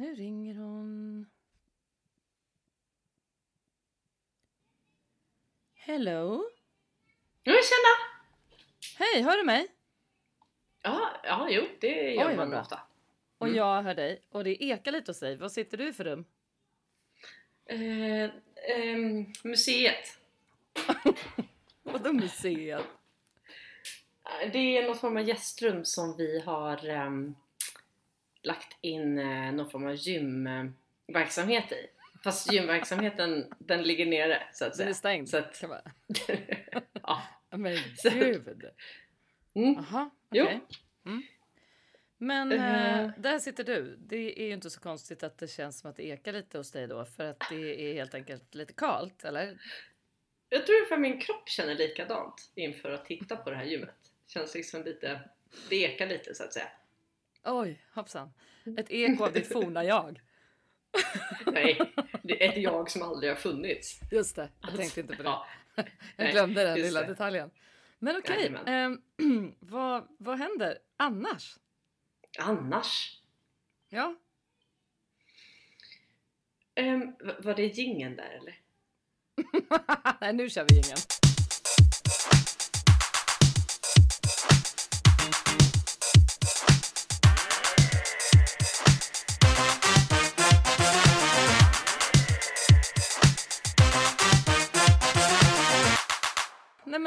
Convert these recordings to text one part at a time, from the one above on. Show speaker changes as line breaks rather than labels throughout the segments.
Nu ringer hon. Hello?
Ja, tjena!
Hej, hör du mig?
Ja, ja jo, det gör
Oj,
man
bra.
ofta.
Och
Mm.
jag hör dig. Och det ekar lite hos dig. Vad sitter du i för rum?
Eh, ehm, museet.
Vadå museet?
Eh, Det är någon form av gästrum som vi har ehm, lagt in eh, någon form av gymverksamhet i. Fast gymverksamheten den ligger nere så att
Den är
säga.
stängd.
Så att-
kan man-
ja.
Men gud.
Mm. Jo.
okej. Mm. Men Eh. där sitter du. Det är ju inte så konstigt att det känns som att det ekar lite hos dig då. För att det är helt enkelt lite kallt, eller?
Jag tror för min kropp känner likadant inför att titta på det här gymmet. Känns liksom lite, det ekar lite så att säga.
Oj, hoppsan. Ett eko av ditt forna jag.
Nej, det är ett jag som aldrig har funnits.
Just det, jag tänkte inte på det.
Ja,
Jag glömde den lilla
det.
detaljen. Men okej,
Jajamän.
ehm, vad, vad händer annars?
annars.
Ja,
Um, var det gingen där eller?
nej nu kör vi ingen.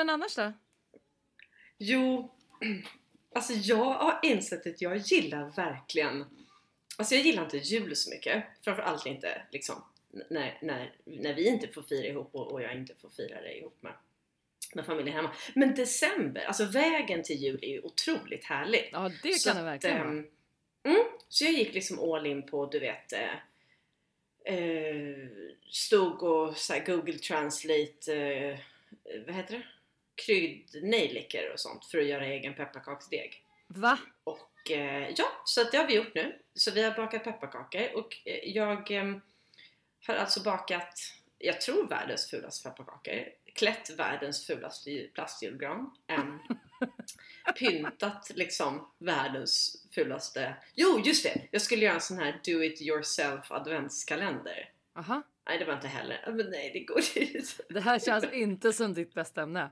Men annars då?
Jo, alltså jag har insett att jag gillar verkligen Alltså jag gillar inte jul så mycket. Framförallt inte liksom när, när, när vi inte får fira ihop och, och jag inte får fira det ihop med, med familjen hemma. Men december, alltså vägen till jul är ju otroligt härlig.
Ja det
Så
kan det verkligen vara.
ehm, mm, Så jag gick liksom all in på, du vet, eh, stod och så Google Translate, eh, vad heter det? Kryddnejlikor och sånt för att göra egen pepparkaksdeg.
Va?
Och eh, ja, så att det har vi gjort nu. Så vi har bakat pepparkakor och eh, jag eh, har alltså bakat, jag tror världens fulaste pepparkakor. Klätt världens fulaste ju- plastjulgran. em, pyntat liksom världens fulaste... Jo, just det! Jag skulle göra en sån här do it yourself adventskalender.
Aha.
Nej, det var inte heller. Men nej, det går inte.
Det här känns inte som ditt bästa ämne.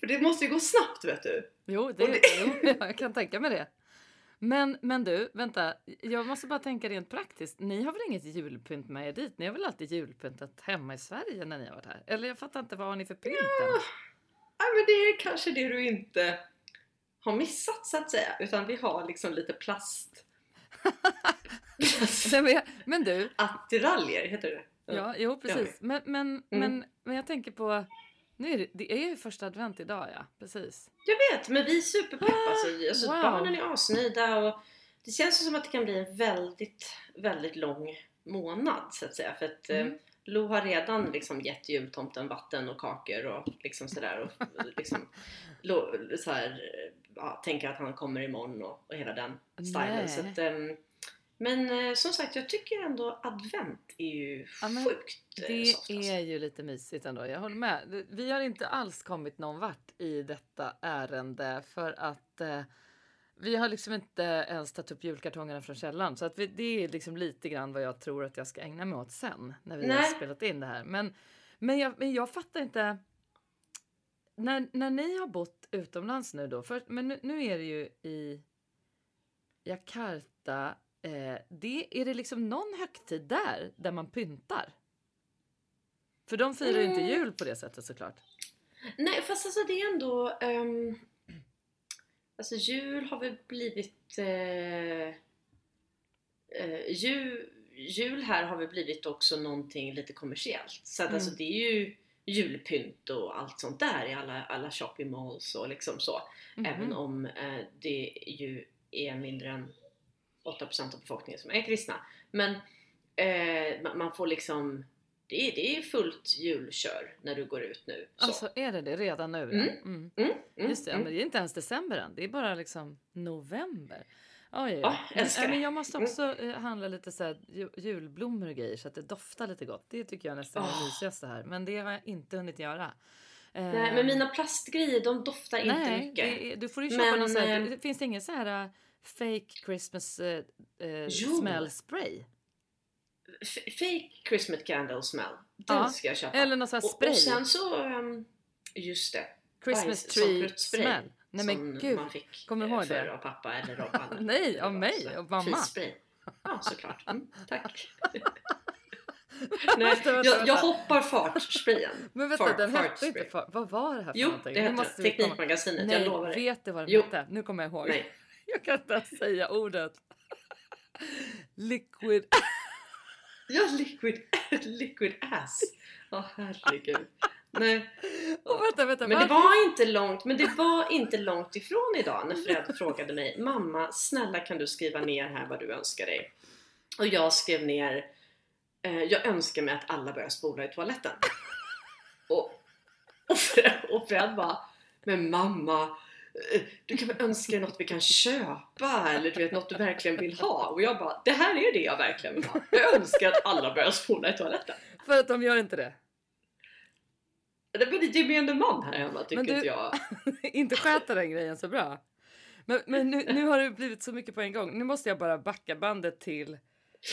För det måste ju gå snabbt, vet du.
Jo, det,
det-
jo jag kan tänka mig det. Men, men du, vänta. Jag måste bara tänka rent praktiskt. Ni har väl inget julpynt med er dit? Ni har väl alltid julpyntat hemma i Sverige när ni har varit här? Eller jag fattar inte, vad har ni för pynt än?
Ja, men det är kanske det du inte har missat så att säga. Utan vi har liksom lite plast...
Nej, men, jag- men du,
Attiraljer, heter det
ja, jo precis. Men, men, men, men jag tänker på, nu det, är ju första advent idag ja, precis.
Jag vet, men vi är superpepp alltså. alltså
wow.
Barnen är asnöjda och det känns som att det kan bli en väldigt, väldigt lång månad så att säga. För att
Mm.
eh, Lo har redan liksom gett jultomten vatten och kakor och liksom sådär. Och liksom, Lo, så här, ja, tänker att han kommer imorgon och, och hela den stilen.
Nej.
Så att, ehm, men eh, som sagt, jag tycker ändå advent är ju
Ja,
sjukt eh,
Det
soft. Alltså.
är ju lite mysigt ändå, jag håller med. Vi har inte alls kommit någon vart i detta ärende för att eh, vi har liksom inte ens tagit upp julkartongerna från källan. Så att vi, det är liksom lite grann vad jag tror att jag ska ägna mig åt sen när vi har
Nej.
spelat in det här. Men, men, jag, men jag fattar inte. När, när ni har bott utomlands nu då, för, men nu, nu är det ju i Jakarta. Eh, det, är det liksom någon högtid där, där man pyntar? För de firar ju inte
Mm.
jul på det sättet såklart.
Nej, fast alltså det är ändå... ehm, alltså jul har väl blivit... Eh, eh, jul, jul här har väl blivit också någonting lite kommersiellt. Så att
Mm.
alltså det är ju julpynt och allt sånt där i alla, alla shopping malls och liksom så.
Mhm.
Även om eh, det ju är mindre än 8% av befolkningen som är kristna. Men eh, ma- man får liksom... Det är, det är fullt julkör när du går ut nu. Så.
Alltså är det det redan nu? ja?
Mm.
Mm.
Mm, mm,
Just det, ja,
mm.
men det är inte ens december än. Det är bara liksom november. Oj, oj,
Ja,
oj.
älskar
men,
det.
jag måste
Mm.
också eh, handla lite så här, ju- julblommor och grejer så att det doftar lite gott. Det tycker jag nästan är det
Åh.
mysigaste här. Men det har jag inte hunnit göra.
Nej,
Eh,
men mina plastgrejer de doftar inte
nej,
mycket.
det du får ju köpa
Men,
någon så här,
eh,
det, finns det ingen så här, fake Christmas eh, eh,
Jo.
smell spray.
F- fake Christmas candle smell. Den
Ja,
ska jag köpa.
Eller någon sån här
och,
spray.
och sen så, ehm, just det.
Christmas tree smell. Nej men
som
gud.
man fick
Kommer du
eh,
ihåg det?
förr av pappa eller Robban.
Nej,
Det
av mig och mamma.
Frispray. Ja, såklart. Mm, tack.
Vänta,
Nej,
vänta,
jag, jag
vänta.
hoppar fartsprayen.
Men vänta,
Fart-
den hette inte fart. Vad var det här för
Jo,
någonting?
det
Nu
hette Teknikmagasinet,
Nej,
jag lovar
vet du vad den
Jo.
hette? Nu kommer jag ihåg.
Nej.
Jag kan inte ens säga ordet. Liquid.
Ja, liquid, liquid ass. Åh herregud. Nej.
Och vänta, vänta.
Men det var inte långt, men det var inte långt ifrån idag när Fred frågade mig Mamma, snälla kan du skriva ner här vad du önskar dig? Och jag skrev ner eh, Jag önskar mig att alla börjar spola i toaletten. Och, och, Fred, och Fred bara Men mamma du kan väl önska dig något vi kan köpa eller du vet något du verkligen vill ha och jag bara det här är det jag verkligen vill ha. Jag önskar att alla börjar spola i toaletten.
För att de gör inte det.
Det är gemene man här hemma tycker
du-
inte jag.
inte sköta den grejen så bra. Men, men nu, nu har det blivit så mycket på en gång. Nu måste jag bara backa bandet till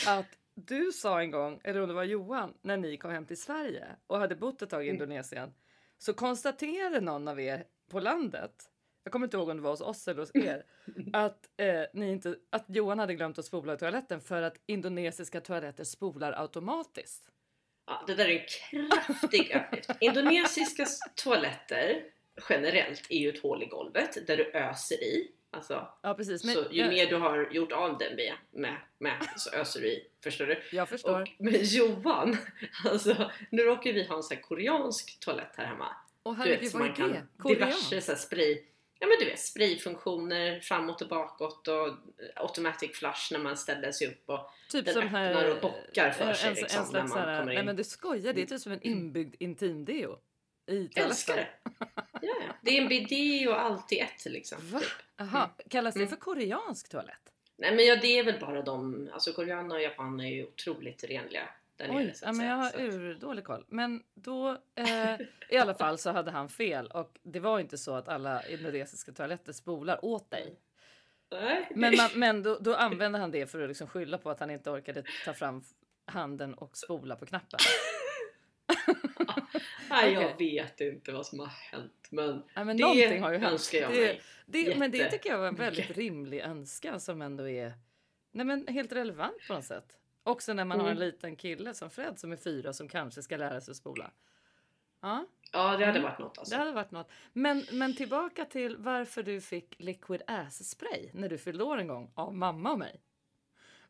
att du sa en gång, eller om det var Johan, när ni kom hem till Sverige och hade bott ett tag i
Mm.
Indonesien, så konstaterade någon av er på landet, jag kommer inte ihåg om det var hos oss eller hos er, att, eh, ni inte, att Johan hade glömt att spola i toaletten för att indonesiska toaletter spolar automatiskt.
Ja, det där är en kraftig överdrift. Indonesiska toaletter generellt är ju ett hål i golvet där du öser i. Alltså,
Ja, precis. Men,
så ju
jag,
mer du har gjort av den med, med, med så öser du i. Förstår du?
jag förstår.
Och med Johan, alltså nu råkar vi ha en sån här koreansk toalett här hemma.
Och
Du
herregud, vad
man
är
kan
det? Korean?
diverse så här spray Ja men du vet sprayfunktioner framåt och bakåt och automatic flush när man ställer sig upp och
Typ
Den
som
öppnar
här,
och bockar för
eh,
sig,
en,
liksom,
en
när
slags
man
såhär,
kommer
nej
in.
men du skojar, det är typ som en inbyggd intimdeo i
älskar det. Ja, ja. Det är en bidé och allt i ett liksom.
Va? Jaha, kallas det
Mm.
för koreansk toalett?
Nej men ja, det är väl bara de, alltså koreaner och japaner är ju otroligt renliga där nere
Oj,
så
ja, men jag har
Så att-
ur dålig koll. Men då, eh, i alla fall så hade han fel och det var inte så att alla indonesiska toaletter spolar åt dig.
Nej.
Men, man, men då, då använde han det för att liksom skylla på att han inte orkade ta fram handen och spola på knappen.
Nej, jag vet inte vad som har hänt men
Ja, men
det
har ju hänt.
önskar jag
Det-
mig.
Det, men det
Jätte-
tycker jag var en väldigt rimlig önskan som ändå är nej men helt relevant på något sätt. Också när man har en
Mm.
liten kille som Fred som är fyra som kanske ska lära sig att spola. Ja,
Ja det hade
Mm.
varit något alltså.
det hade varit något. Men, men tillbaka till varför du fick liquid ass spray när du fyllde år en gång av mamma och mig.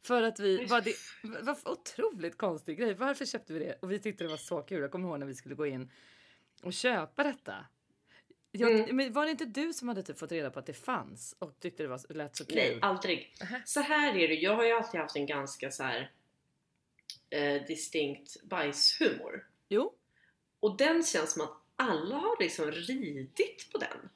För att vi, var det var otroligt konstig grej. Varför köpte vi det? Och vi tyckte det var så kul. Jag kommer ihåg när vi skulle gå in och köpa detta. Jag,
Mm.
men var det inte du som hade typ fått reda på att det fanns och tyckte det var, lät så kul?
Nej, aldrig. Så här är det, jag har ju alltid haft en ganska så här eh, distinkt bajshumor.
Jo,
Och den känns som att alla har liksom ridit på den.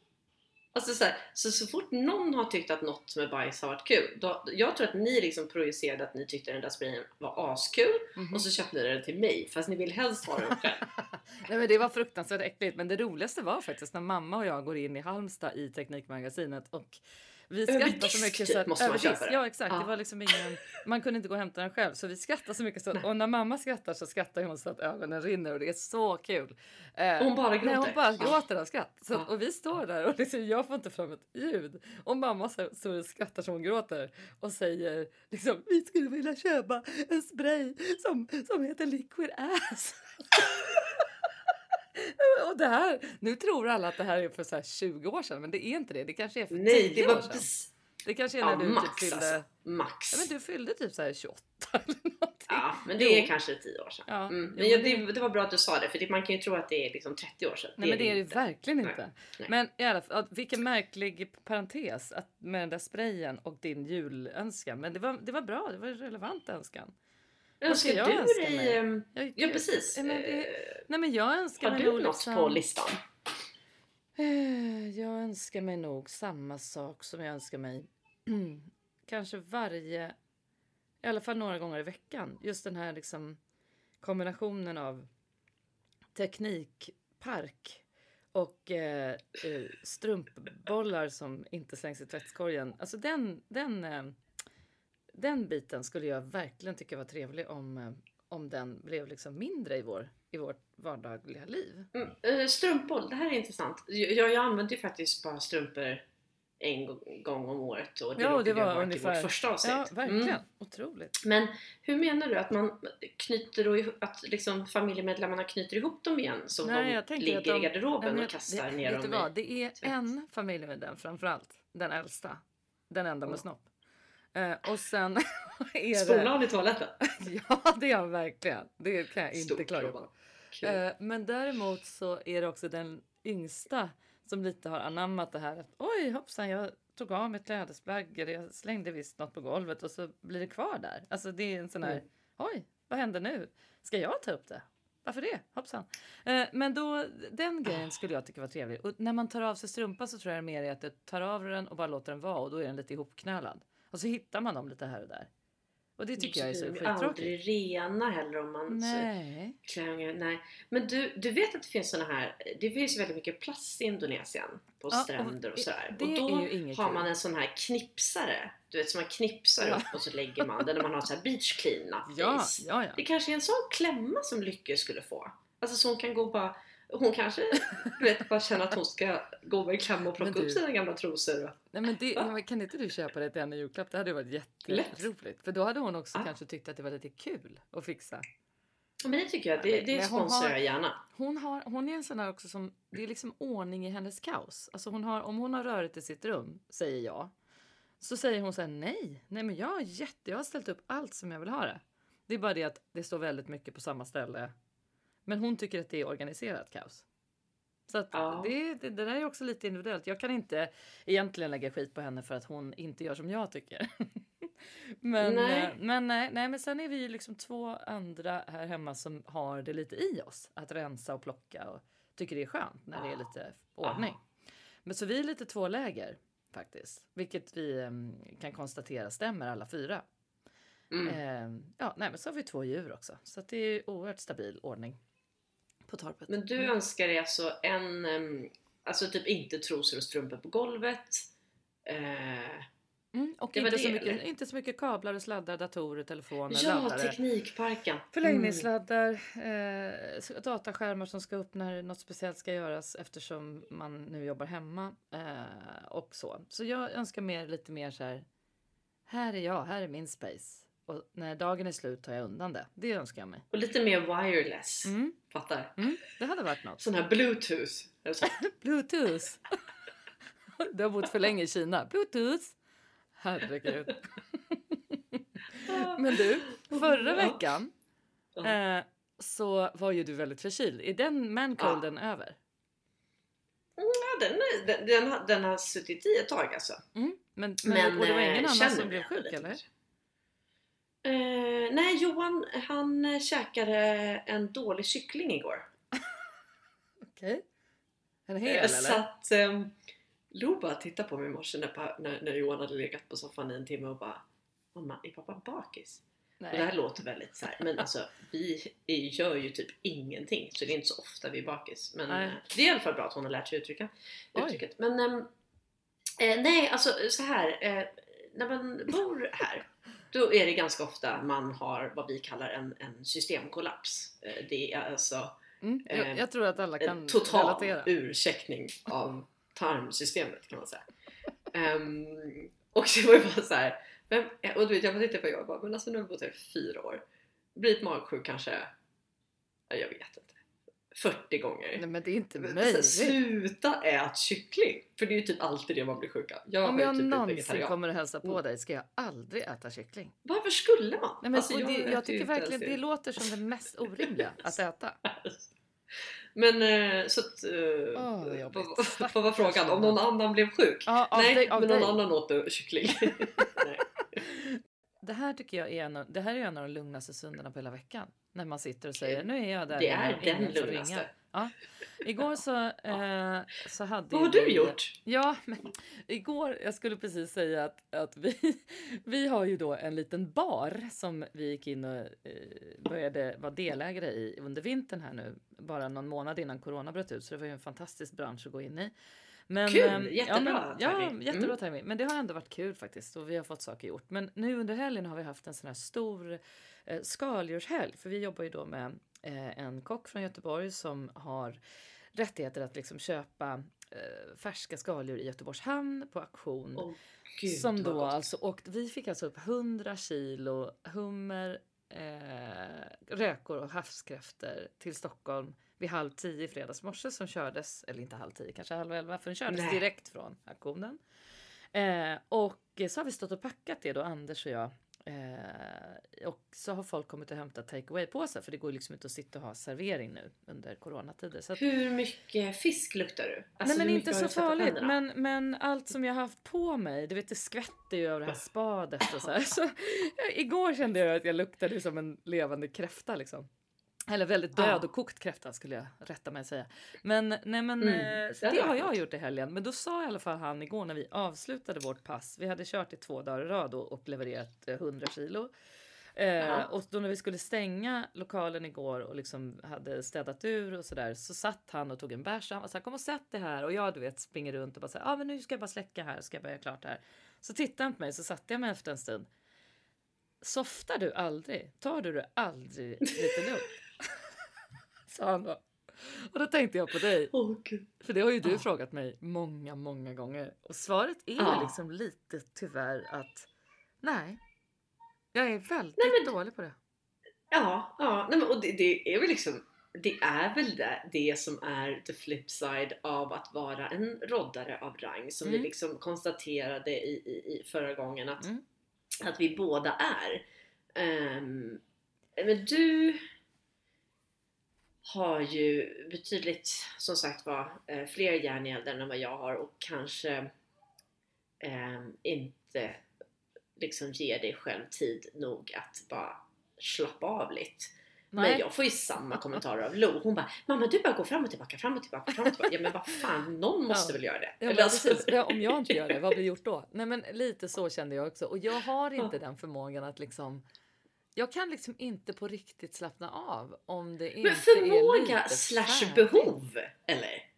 Alltså så, här, så, så fort någon har tyckt att något med bajs har varit kul, då, jag tror att ni liksom projicerade att ni tyckte den där sprayen var askul
Mhm.
och så köpte ni den till mig fast ni vill helst ha den själv.
Nej, men det var fruktansvärt äckligt. Men det roligaste var faktiskt när mamma och jag går in i Halmstad i Teknikmagasinet och vi
Över
skrattar så mycket
typ,
så att,
måste man köpa det.
Ja exakt,
Ja.
det var liksom ingen, man kunde inte gå och hämta den själv så vi skrattar så mycket så, och när mamma skrattar så skrattar hon så att ögonen rinner och det är så kul. Eh,
Hon bara gråter.
Nej, hon bara gråter av skratt. Så,
Ja.
Och vi står där och liksom, jag får inte fram ett ljud. Och mamma så- och skrattar som hon gråter och säger liksom vi skulle vilja köpa en spray som, som heter liquid ass. och det här, nu tror alla att det här är för så här 20 år sedan men det är inte det. Det kanske är för
Nej,
10
det var
år sedan. Det kanske är
ja,
när du
max
typ fyllde,
alltså. Max.
ja, men du fyllde typ så här 28 eller någonting.
Ja, men det
Jo.
är kanske 10 år sedan.
Ja,
Mm.
jo,
Men jag,
men
det, det var bra att du sa det, för det, man kan ju tro att det är liksom 30 år sedan.
Nej men det är det
inte.
verkligen
Nej.
inte.
Nej.
Men i alla fall, vilken märklig parentes att med den där sprayen och din julönskan. Men det var, det var bra, det var en relevant önskan.
Önskar
jag
du
önska
dig...
mig?
ehm,
Jag,
Ja, precis.
Men det,
Eh,
nej men jag önskar
Har du något
liksom,
på listan?
Eh, Jag önskar mig nog samma sak som jag önskar mig kanske varje, i alla fall några gånger i veckan. Just den här liksom kombinationen av teknikpark och eh, eh, strumpbollar som inte slängs i tvättkorgen. Alltså den, den, eh, den biten skulle jag verkligen tycka var trevlig om, eh, om den blev liksom mindre i, vår, i vårt vardagliga liv.
Mm. Eh, strumpboll, det här är intressant. Jag, jag använder ju faktiskt bara strumpor en gång om året och det
Ja,
råkade
det var ungefär-
i vårt första avsnitt.
Ja, verkligen.
Mm.
Otroligt.
Men hur menar du att man knyter ihop, att liksom familjemedlemmarna knyter ihop dem igen så
Nej,
de ligger
de-
i garderoben
Nej,
och kastar
det,
ner
vet du
dem
vad?
i?
Det är
tvätt.
en familjemedlem framförallt. Den äldsta. Den enda med
Ja.
snopp. Eh, och sen är
Spola
det...
av i toaletten.
Ja, det är han verkligen. Det kan jag inte
Stort
klaga på. Eh, men däremot så är det också den yngsta som lite har anammat det här. Att, Oj hoppsan, jag tog av mig ett klädesplagg eller jag slängde visst något på golvet och så blir det kvar där. Alltså det är en sån här,
Mm.
oj, vad händer nu? Ska jag ta upp det? Varför det? Hoppsan. Eh, men då, den grejen skulle jag tycka var trevlig. Och när man tar av sig strumpan så tror jag mer är att det tar av den och bara låter den vara och då är den lite ihopknölad. Och så hittar man dem lite här och där. Och det tycker jag är så skittråkigt.
aldrig rena heller om man
Nej.
klär Nej. Men du, du vet att det finns såna här, det finns väldigt mycket plast i Indonesien på
Ja, och
stränder och
det-
sådär.
det
och då har man en sån här knipsare, du vet som man knipsar
Ja.
upp och så lägger man den när man har så här beach clean
Ja, ja, ja.
Det kanske är en sån klämma som Lykke skulle få. Alltså så hon kan gå och bara hon kanske du vet, bara känner att hon ska gå med en klämma och plocka
du-
upp sina gamla trosor.
Nej, men det, ja, kan inte du köpa det till henne i julklapp? Det hade varit
Lätt.
jätteroligt. För då hade hon också
Ah.
kanske tyckt att det var lite kul att fixa.
Ja, Men det tycker jag, det, det sponsrar jag gärna.
Hon, har, hon är en sån där också som, det är liksom ordning i hennes kaos. Alltså hon har, om hon har rörigt i sitt rum, säger jag, så säger hon så här nej, nej men jag har, jätte, jag har ställt upp allt som jag vill ha det. Det är bara det att det står väldigt mycket på samma ställe. Men hon tycker att det är organiserat kaos. Så att
Ja.
det, det, det där är också lite individuellt. Jag kan inte egentligen lägga skit på henne för att hon inte gör som jag tycker. men,
Nej.
eh, men nej, nej, men sen är vi ju liksom två andra här hemma som har det lite i oss att rensa och plocka och tycker det är skönt när det är lite ordning. Men så vi är lite två läger faktiskt, vilket vi em, kan konstatera stämmer alla fyra.
Mm.
Em, ja, nej, men så har vi två djur också, så att det är oerhört stabil ordning på torpet.
Men du önskar dig alltså en, alltså typ inte trosor och strumpor på golvet. Eh,
Mm, och
Det
inte, så
det,
mycket,
eller?
inte så mycket kablar och sladdar, datorer, telefoner,
ja,
laddare.
Teknikparken.
Förlängningssladdar, eh, dataskärmar som ska upp när något speciellt ska göras eftersom man nu jobbar hemma eh, och så. Så jag önskar mer lite mer så här. Här är jag, här är min space och när dagen är slut tar jag undan det. Det önskar jag mig.
Och lite mer wireless.
Mm,
Fattar?
mm, det hade varit något.
Sån här bluetooth.
Bluetooth. du har bott för länge i Kina. Bluetooth. Herregud. Men du, förra
Ja.
veckan
Ja.
eh, så var ju du väldigt förkyld. Är den mancolden över?
Ja, den, den, den, har, den har suttit i ett tag alltså.
Mm. Men, men, och det var
eh,
ingen annan
känner
som blev sjuk eller?
Eh, nej, Johan han eh, käkade en dålig kyckling igår.
Okej. En
Eh,
hel
så
eller?
att um, Lo bara tittade på mig i morse när, när, när Johan hade legat på soffan i en timme och bara Mamma, är pappa bakis? Och det här
Nej.
låter väldigt så här, men alltså vi gör ju typ ingenting så det är inte så ofta vi är bakis. Men
Nej.
eh, det är i alla fall bra att hon har lärt sig uttrycka, uttrycket. Men ehm, eh, nej, alltså så här eh, när man bor här då är det ganska ofta man har vad vi kallar en, en systemkollaps. Eh, det är alltså
Mm. Jag,
eh,
jag tror att alla kan
en total
relatera.
urcheckning av tarmsystemet kan man säga. Ehm, och det var ju bara så här, vem, och du vet jag tittade på och bara, men alltså nu har vi bott här i fyra år. Blivit magsjuk kanske, ja, jag vet inte, 40 gånger.
Nej men det är inte möjligt.
Sluta ät kyckling! För det är ju typ alltid det man blir sjuk av. Jag
Om jag
typ
någonsin kommer att hälsa på
Mm.
dig ska jag aldrig äta kyckling.
Varför skulle man?
Nej, men
Alltså,
och det, jag tycker verkligen det låter som det mest orimliga att äta.
Men eh, så att,
Åh, vad
var frågan? Om någon annan blev sjuk?
Av
Nej,
dig,
men någon
dig.
annan åt kyckling.
Det här tycker jag är en av, det här är en av de lugnaste stunderna på hela veckan. När man sitter och säger nu är jag där.
Det är
ingen
den lugnaste.
ringa. Ja. Igår så, eh, så hade
Vad har du
vi-
gjort?
Ja, men igår, jag skulle precis säga att, att vi, vi har ju då en liten bar som vi gick in och eh, började vara delägare i under vintern här nu, bara någon månad innan corona bröt ut, så det var ju en fantastisk bransch att gå in i. Men,
Kul!
ehm,
Jättebra
ja, men, ja,
timing.
jättebra
Mm.
timing. Men det har ändå varit kul faktiskt och vi har fått saker gjort. Men nu under helgen har vi haft en sån här stor eh, skaldjurshelg, för vi jobbar ju då med eh, en kock från Göteborg som har rättigheter att liksom köpa eh, färska skaldjur i Göteborgs hamn på auktion.
Åh, Gud,
som då alltså åkt, vi fick alltså upp 100 kilo hummer, eh, räkor och havskräftor till Stockholm vid halv tio i fredags morse som kördes, eller inte halv tio, kanske halv elva, för den kördes
Nej.
direkt från auktionen. Eh, och så har vi stått och packat det då, Anders och jag. Eh, och så har folk kommit och hämtat take away-påsar för det går ju liksom inte att sitta och ha servering nu under coronatider. Så att,
Hur mycket fisk luktar du? Alltså,
Nej men inte så farligt. Men, men allt som jag har haft på mig, du vet det skvätter ju över det här spadet och så här. Så, igår kände jag att jag luktade som en levande kräfta liksom. Eller väldigt död
Ja.
och kokt kräfta skulle jag rätta mig att säga. Men nej men
Mm,
eh, så
det
det har jag gjort i helgen. Men då sa i alla fall han igår när vi avslutade vårt pass. Vi hade kört i två dagar i rad och, levererat eh, 100 kilo. Eh,
Ja.
och då när vi skulle stänga lokalen igår och liksom hade städat ur och sådär så satt han och tog en bärs och han var så här, kom och sätt det här och jag du vet springer runt och bara säger, ja ah, men nu ska jag bara släcka här ska jag börja klart här. Så tittade han på mig så satte jag mig efter en stund. Softar du aldrig? Tar du det aldrig lite lugnt? Sa han då. Och då tänkte jag på dig,
gud.
för det har ju du
Ja.
frågat mig många, många gånger. Och svaret är
Ja.
liksom lite tyvärr att nej, jag är väldigt
Nej, men-
dålig på det.
Ja, ja. Nej, men, och det, det är väl liksom det är väl det, det som är the flip side av att vara en roddare av rang som vi
Mm.
liksom konstaterade i, i, i förra gången att,
Mm.
att vi båda är. Ehm, men du har ju betydligt som sagt var eh, fler järn i elden än vad jag har och kanske ehm, inte liksom ger dig själv tid nog att bara slappa av lite. Men
Nej.
jag får ju samma kommentarer av Lo. Hon bara Mamma du bara går fram och tillbaka, fram och tillbaka, fram och tillbaka. Ja men vad fan, någon måste
Ja.
väl göra det?
Ja,
Eller
men
alltså-.
Ja, om jag inte gör det, vad blir gjort då? Nej men lite så kände jag också. Och jag har inte den förmågan att liksom Jag kan liksom inte på riktigt slappna av om det inte
Men
är
förmåga
lite
slash behov, eller?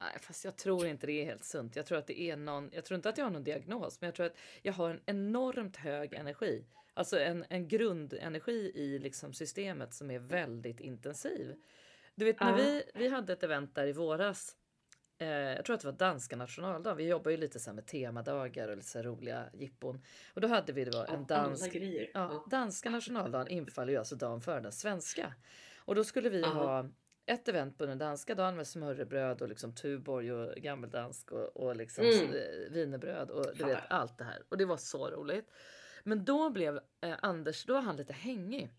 Nej, fast jag tror inte det är helt sunt. Jag tror att det är någon, jag tror inte att jag har någon diagnos, men jag tror att jag har en enormt hög energi. Alltså en, en grundenergi i liksom systemet som är väldigt intensiv. Du vet när vi, vi hade ett event där i våras. Eh, jag tror att det var danska nationaldagen. Vi jobbar ju lite så med temadagar och lite så roliga jippon. Och då hade vi då en dansk
grejer.
Ja, danska nationaldagen infaller ju alltså dagen före den svenska. Och då skulle vi
Aha.
ha ett event på den danska dagen med smörrebröd och liksom Tuborg och gammeldansk och, och liksom
Mm.
vinerbröd och du vet allt det här. Och det var så roligt. Men då blev eh, Anders, då var han lite hängig.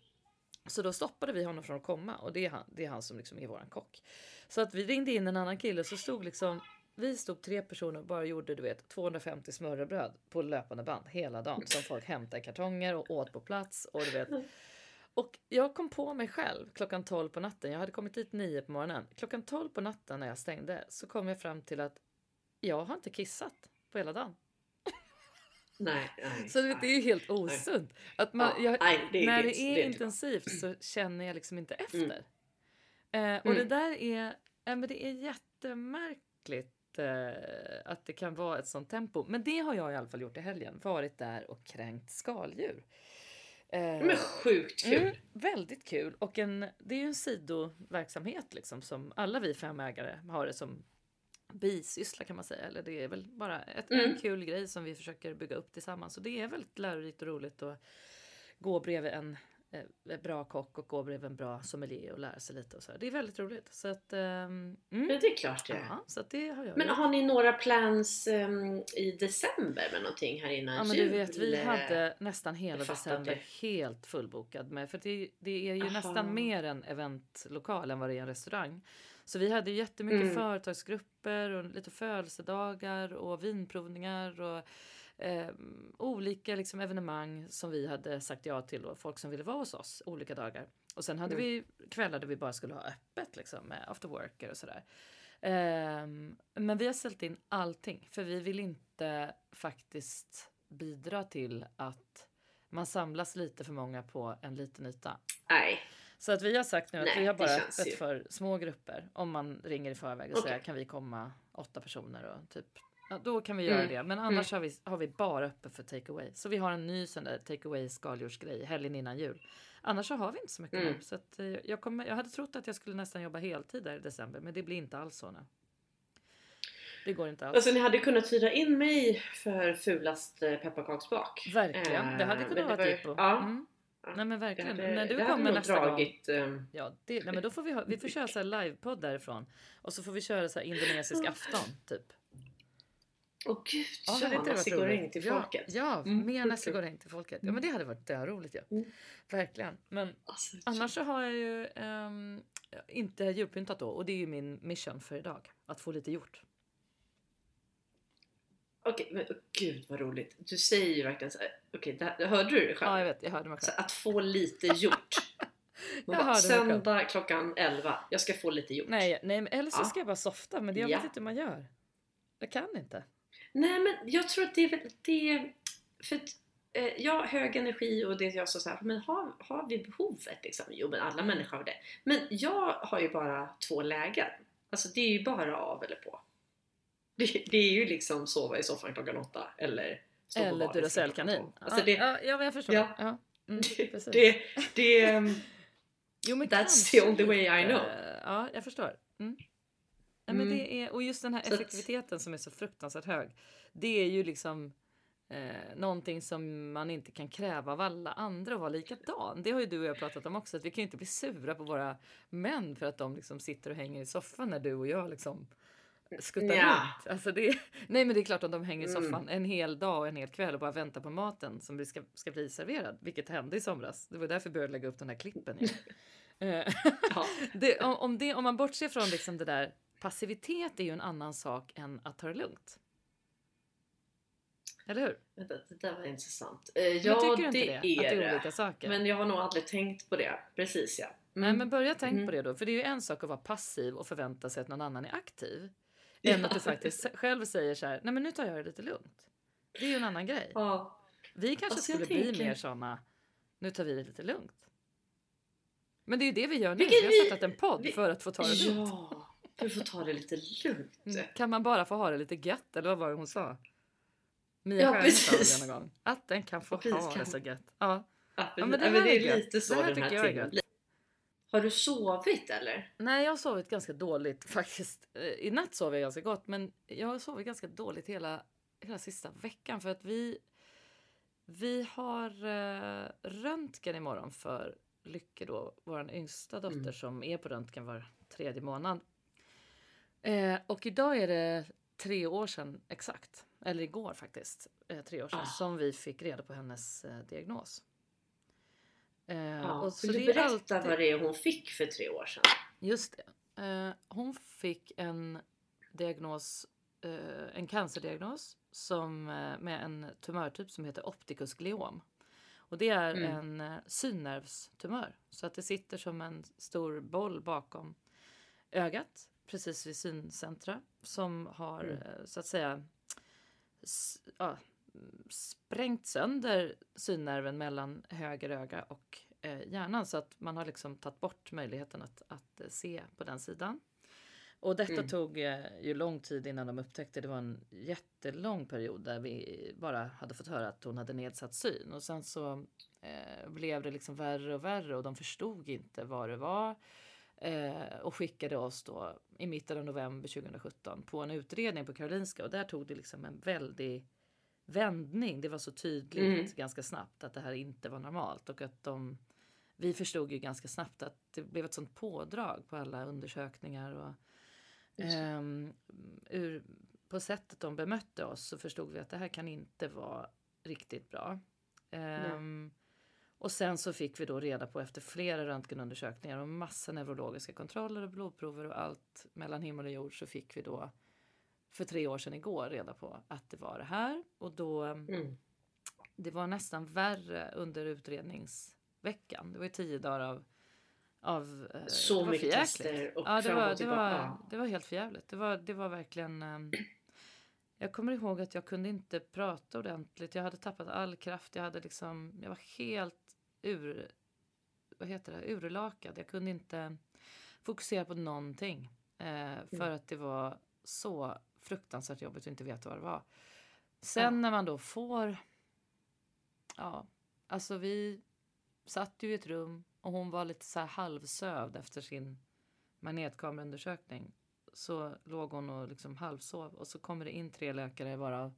Så då stoppade vi honom från att komma och det är han, det är han som liksom är våran kock. Så att vi ringde in en annan kille så stod liksom vi stod tre personer och bara gjorde du vet 250 smörrebröd på löpande band hela dagen som folk hämtade i kartonger och åt på plats och du vet. Och jag kom på mig själv klockan 12 på natten. Jag hade kommit dit 9 på morgonen. Klockan 12 på natten när jag stängde så kom jag fram till att jag har inte kissat på hela dagen.
Nej, nej,
Så vet, det är ju helt osunt. Att man,
Ja,
jag,
nej, det är
när det är intensivt så känner jag liksom inte efter.
Mm.
Eh, och
Mm.
det där är, eh, men det är jättemärkligt eh, att det kan vara ett sånt tempo. Men det har jag i alla fall gjort i helgen. Varit där och kränkt skaldjur. Eh,
Men sjukt kul!
Mm, väldigt kul. Och en, det är ju en sidoverksamhet liksom som alla vi fem ägare har det som bisyssla kan man säga. Eller det är väl bara ett, en
Mm.
kul grej som vi försöker bygga upp tillsammans. Och det är väldigt lärorikt och roligt att gå bredvid en bra kock och gå bredvid en bra sommelier och lära sig lite och så. här. Det är väldigt roligt. Så att, ehm,
Ja, det är klart det
ja, så det har jag
Men
gjort.
har ni några plans ehm, i december med någonting här innan
Ja men
jul?
du vet vi
Eh,
hade nästan hela december
det.
helt fullbokad med för det, det är ju
Aha.
nästan mer en eventlokal än vad det är en restaurang. Så vi hade jättemycket
Mm.
företagsgrupper och lite födelsedagar och vinprovningar och eh, olika liksom, evenemang som vi hade sagt ja till och folk som ville vara hos oss olika dagar. Och sen hade
Mm.
vi kvällar där vi bara skulle ha öppet liksom med after worker och sådär. Ehm, men vi har ställt in allting för vi vill inte faktiskt bidra till att man samlas lite för många på en liten yta.
Nej.
Så att vi har sagt nu att
Nej,
vi har bara öppet
ju-
för små grupper. Om man ringer i förväg och
Okej.
säger kan vi komma åtta personer och typ. Ja, då kan vi göra
Mm.
det. Men annars har, vi, har vi bara öppet för take away. Så vi har en ny sån där take away skaldjursgrej helgen innan jul. Annars så har vi inte så mycket
Mm.
nu. Så att, eh, jag, kommer, jag hade trott att jag skulle nästan jobba heltid där i december. Men det blir inte alls så nu. Det går inte alls.
Alltså ni hade kunnat hyra in mig för fulast eh, pepparkaksbak.
Verkligen, det hade
Eh,
kunnat vara
var-
ett jippo.
Ja,
Mm. Nej men
det
verkligen.
hade,
När du
det
kommer nästa gång.
dragit, ehm,
Ja, det, nej, men då får vi, ha, vi får köra så här livepodd därifrån. Och så får vi köra så här indonesisk afton typ.
Åh gud,
Ja,
ja, går
roligt?
regn till
ja,
folket.
Ja,
Mm,
mer går regn till folket. Ja men det hade varit roligt ju. Ja.
Mm.
Verkligen. Men
Alltså,
annars så har jag ju ehm, inte julpyntat då. Och det är ju min mission för idag. Att få lite gjort.
Okej, men åh, gud vad roligt. Du säger ju verkligen så här, okej, det- hörde du det själv?
Ja jag vet, jag hörde mig
Så
själv.
att få lite gjort. Man
Jag
bara, söndag klockan 11, jag ska få lite gjort.
Nej, nej men eller så
Ja.
ska jag bara softa. Men det jag
Ja.
vet inte hur man gör. Jag kan inte.
Nej men jag tror att det är väl det, för att eh, ja, hög energi och det jag sa så här, men har, har vi behovet liksom? Jo men alla människor har det. Men jag har ju bara två lägen. Alltså det är ju bara av eller på. Det, det är ju liksom sova i soffan klockan åtta eller stå på
Eller
baren
Duracellkanin.
Alltså
ja,
det,
ja, ja, jag förstår.
Ja.
Ja. Mm,
det, det, det, ehm,
Jo, men
That's
kanske
the only way I know.
Ja, jag förstår. Mm. Ja, men
Mm.
det är, och just den här effektiviteten som är så fruktansvärt hög. Det är ju liksom eh, någonting som man inte kan kräva av alla andra att vara likadan. Det har ju du och jag pratat om också. Att vi kan ju inte bli sura på våra män för att de liksom sitter och hänger i soffan när du och jag liksom skuttar
Nja.
runt. Alltså det, nej men det är klart att de hänger i
Mm.
soffan en hel dag och en hel kväll och bara väntar på maten som ska, ska bli serverad. Vilket hände i somras. Det var därför jag började lägga upp den här klippen. Eh,
ja,
det, om, om, det, om man bortser från liksom det där passivitet är ju en annan sak än att ta det lugnt. Eller hur?
vänta, det där var intressant. Eh, ja,
tycker du inte
det,
det?
är
att det är olika saker?
Men jag har nog aldrig tänkt på det. Precis ja.
Nej
Mm.
men börja tänka
Mm.
på det då. För det är ju en sak att vara passiv och förvänta sig att någon annan är aktiv. Än att du faktiskt själv säger så här, nej men nu tar jag det lite lugnt. Det är ju en annan grej.
Ja.
Vi kanske
Alltså,
skulle bli
tänker-
mer såna, nu tar vi det lite lugnt. Men det är ju det vi gör nu.
Vilket
vi har startat en podd
vi-
för att få ta det lugnt.
Ja, du får ta det lite lugnt.
Mm. Kan man bara få ha det lite gött? Eller vad var det hon sa? Mia
Ja,
Stjärne sa
precis.
det någon gång. Att den kan få
Precis,
ha
kan.
det så gött. Ja.
Ja,
men
men
det här
men det
är
är lite så
Det här
den här tiden blir. Har du sovit eller?
Nej, jag har sovit ganska dåligt faktiskt. Eh, I natt sov jag ganska gott, men jag har sovit ganska dåligt hela, hela sista veckan för att vi vi har eh, röntgen imorgon för Lycke då, vår yngsta dotter
Mm.
som är på röntgen var tredje månad. Eh, och idag är det tre år sedan exakt, eller igår faktiskt, eh, tre år sedan
Ah.
som vi fick reda på hennes eh, diagnos. Eh,
Ja.
och så
du berätta
alltid-
vad det är hon fick för tre år sedan?
Just det. Eh, hon fick en diagnos, eh, en cancerdiagnos som, med en tumörtyp som heter opticus gliom. Och det är
Mm.
en synnervstumör. Så att det sitter som en stor boll bakom ögat precis vid syncentra som har
Mm.
eh, så att säga ja, sprängt sönder synnerven mellan höger öga och eh, hjärnan så att man har liksom tagit bort möjligheten att, att eh, se på den sidan. Och detta
Mm.
tog eh, ju lång tid innan de upptäckte. Det var en jättelång period där vi bara hade fått höra att hon hade nedsatt syn och sen så eh, blev det liksom värre och värre och de förstod inte vad det var eh, och skickade oss då i mitten av november 2017 på en utredning på Karolinska och där tog det liksom en väldig vändning. Det var så tydligt
Mm.
ganska snabbt att det här inte var normalt och att de vi förstod ju ganska snabbt att det blev ett sånt pådrag på alla undersökningar och ehm, ur, på sättet de bemötte oss så förstod vi att det här kan inte vara riktigt bra. Ehm, och sen så fick vi då reda på efter flera röntgenundersökningar och massa neurologiska kontroller och blodprover och allt mellan himmel och jord så fick vi då för tre år sedan igår reda på att det var det här och då
Mm.
det var nästan värre under utredningsveckan. Det var ju tio dagar av av eh,
Så mycket tester och
ja, det var, det var,
Ja.
det var helt förjävligt. Det var, det var verkligen... ehm, jag kommer ihåg att jag kunde inte prata ordentligt. Jag hade tappat all kraft. Jag hade liksom, jag var helt ur, vad heter det, urlakad. Jag kunde inte fokusera på någonting. Eh, för
Mm.
att det var så fruktansvärt jobbigt att inte veta vad det var. Sen
Ja.
när man då får... Ja, alltså vi satt ju i ett rum och hon var lite så här halvsövd efter sin magnetkameraundersökning. Så låg hon och liksom halvsov och så kommer det in tre läkare varav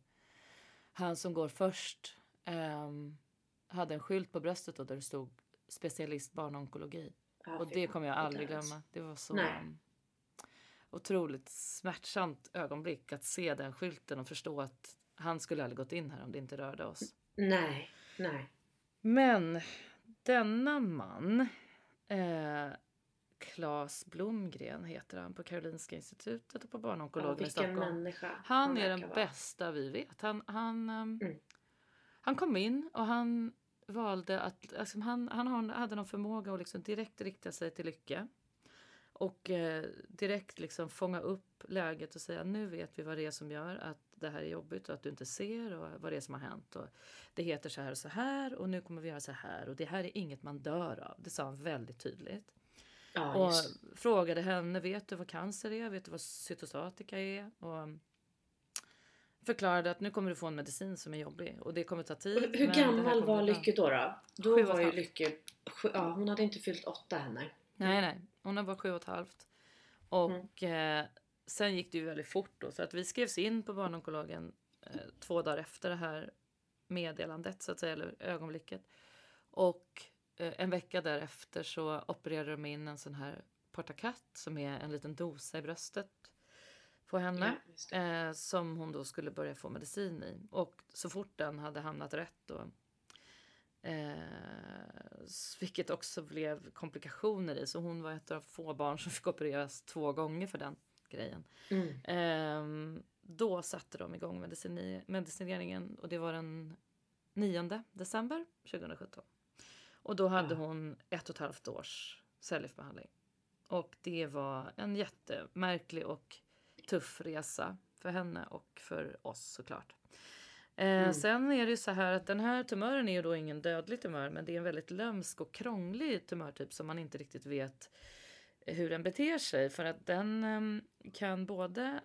han som går först ehm, hade en skylt på bröstet och där det stod specialist barnonkologi.
Ja,
Och det kommer jag aldrig glömma. Det var så
Nej.
um, otroligt smärtsamt ögonblick att se den skylten och förstå att han skulle aldrig gått in här om det inte rörde oss.
Nej, nej.
Men denna man, eh, Claes Blomgren heter han på Karolinska institutet och på
Ja,
barnonkologen i
vilken
Stockholm.
människa
Han är
verkar
den
vara.
bästa vi vet. Han, han, ehm,
Mm.
Han kom in och han valde att... Alltså han, han hade någon förmåga att liksom direkt rikta sig till Lycke. Och eh, direkt liksom fånga upp läget och säga nu vet vi vad det är som gör att det här är jobbigt och att du inte ser och vad det är som har hänt. Och det heter så här och så här och nu kommer vi göra så här och det här är inget man dör av. Det sa han väldigt tydligt.
Ja,
Och frågade henne, vet du vad cancer är? Vet du vad cytostatika är? Och förklarade att nu kommer du få en medicin som är jobbig och det kommer ta tid.
Hur gammal var
bli bra."
Lycke då? Då, då var ju. Lycke... Ja, hon hade inte fyllt åtta henne.
Nej, nej. Hon var sju och ett halvt. Och eh, sen gick det ju väldigt fort då. Så att vi skrevs in på barnonkologen eh, två dagar efter det här meddelandet, så att säga, eller ögonblicket. Och eh, en vecka därefter så opererade de in en sån här portakat som är en liten dosa i bröstet på henne.
Ja.
Eh, som hon då skulle börja få medicin i. Och så fort den hade hamnat rätt då, eh, vilket också blev komplikationer i. Så hon var ett av få barn som fick opereras två gånger för den grejen.
Mm.
Ehm, då satte de igång medicini- medicineringen och det var den 9 december 2017. Och då hade
Ja.
hon ett och ett halvt års cellgiftsbehandling. Och det var en jättemärklig och tuff resa för henne och för oss såklart. Eh,
Mm.
Sen är det ju så här att den här tumören är ju då ingen dödlig tumör men det är en väldigt lömsk och krånglig tumörtyp som man inte riktigt vet hur den beter sig för att den em, kan både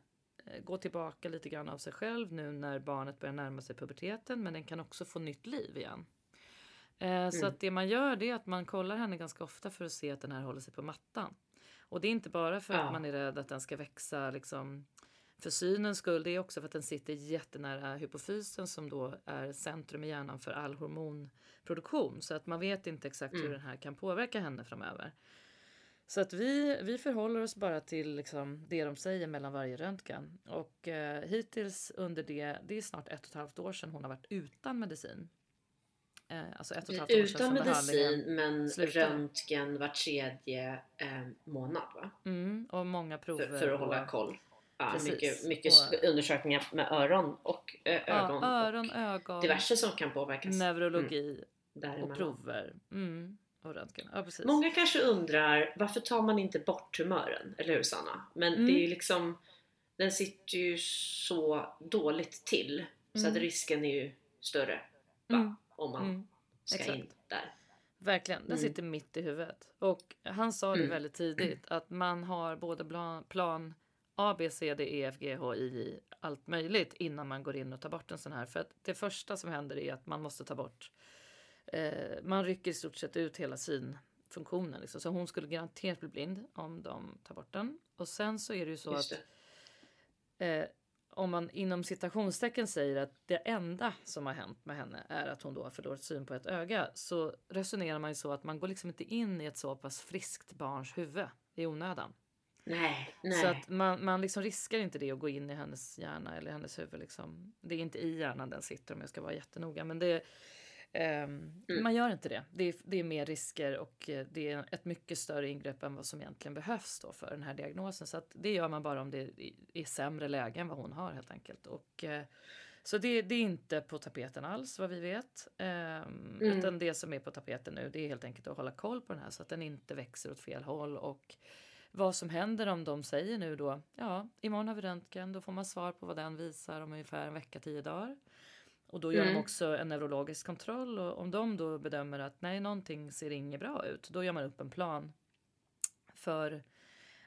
eh, gå tillbaka lite grann av sig själv nu när barnet börjar närma sig puberteten men den kan också få nytt liv igen. Eh, Så
Mm.
att det man gör det är att man kollar henne ganska ofta för att se att den här håller sig på mattan. Och det är inte bara för
Ja.
att man är rädd att den ska växa liksom för synens skull. Det är också för att den sitter jättenära hypofysen som då är centrum i hjärnan för all hormonproduktion. Så att man vet inte exakt hur
Mm.
den här kan påverka henne framöver. Så att vi, vi förhåller oss bara till liksom det de säger mellan varje röntgen. Och eh, hittills under det, det är snart ett och ett halvt år sedan hon har varit utan medicin. Eh, alltså ett och ett halvt år sedan
Utan medicin men
slutade.
röntgen var tredje eh, månad va?
Mm, och många prover.
För, för att hålla
och-
koll. Ja,
Precis.
mycket mycket
Och-
undersökningar med öron och eh, ögon.
Ja, öron,
och
ögon,
diverse som kan påverkas
neurologi och
däremellan.
prover. Mm, och röntgen. Ja, precis.
Många kanske undrar varför tar man inte bort tumören? Eller hur Sanna? Men
Mm.
det är ju liksom Den sitter ju så dåligt till så
Mm.
att risken är ju större va? Om man
mm,
ska
exakt.
in där.
Verkligen, den
Mm.
sitter mitt i huvudet. Och han sa det
Mm.
väldigt tidigt att man har både plan, plan A, B, C, D, E, F, G, H, I, J, allt möjligt innan man går in och tar bort en sån här. För att det första som händer är att man måste ta bort, eh, man rycker i stort sett ut hela synfunktionen. Liksom. Så hon skulle garanterat bli blind om de tar bort den. Och sen så är det ju så
Just
att eh, om man inom citationstecken säger att det enda som har hänt med henne är att hon då har förlorat syn på ett öga så resonerar man ju så att man går liksom inte in i ett så pass friskt barns huvud i onödan.
Nej, nej.
Så att man, man liksom riskar inte det att gå in i hennes hjärna eller hennes huvud. Liksom. Det är inte i hjärnan den sitter om jag ska vara jättenoga. Men det, Um, mm. Man gör inte det. Det är, det är mer risker och eh, det är ett mycket större ingrepp än vad som egentligen behövs då för den här diagnosen. Så det gör man bara om det är sämre läge än vad hon har helt enkelt. Och, uh, så det, det, är inte på tapeten alls vad vi vet. Um, mm. Utan det som är på tapeten nu det är helt enkelt att hålla koll på den här så att den inte växer åt fel håll. Och vad som händer om de säger nu då, ja imorgon har vi röntgen, då får man svar på vad den visar om ungefär en vecka, tio dagar. Och då gör mm. de också en neurologisk kontroll och om de då bedömer att nej, någonting ser inget bra ut, då gör man upp en plan för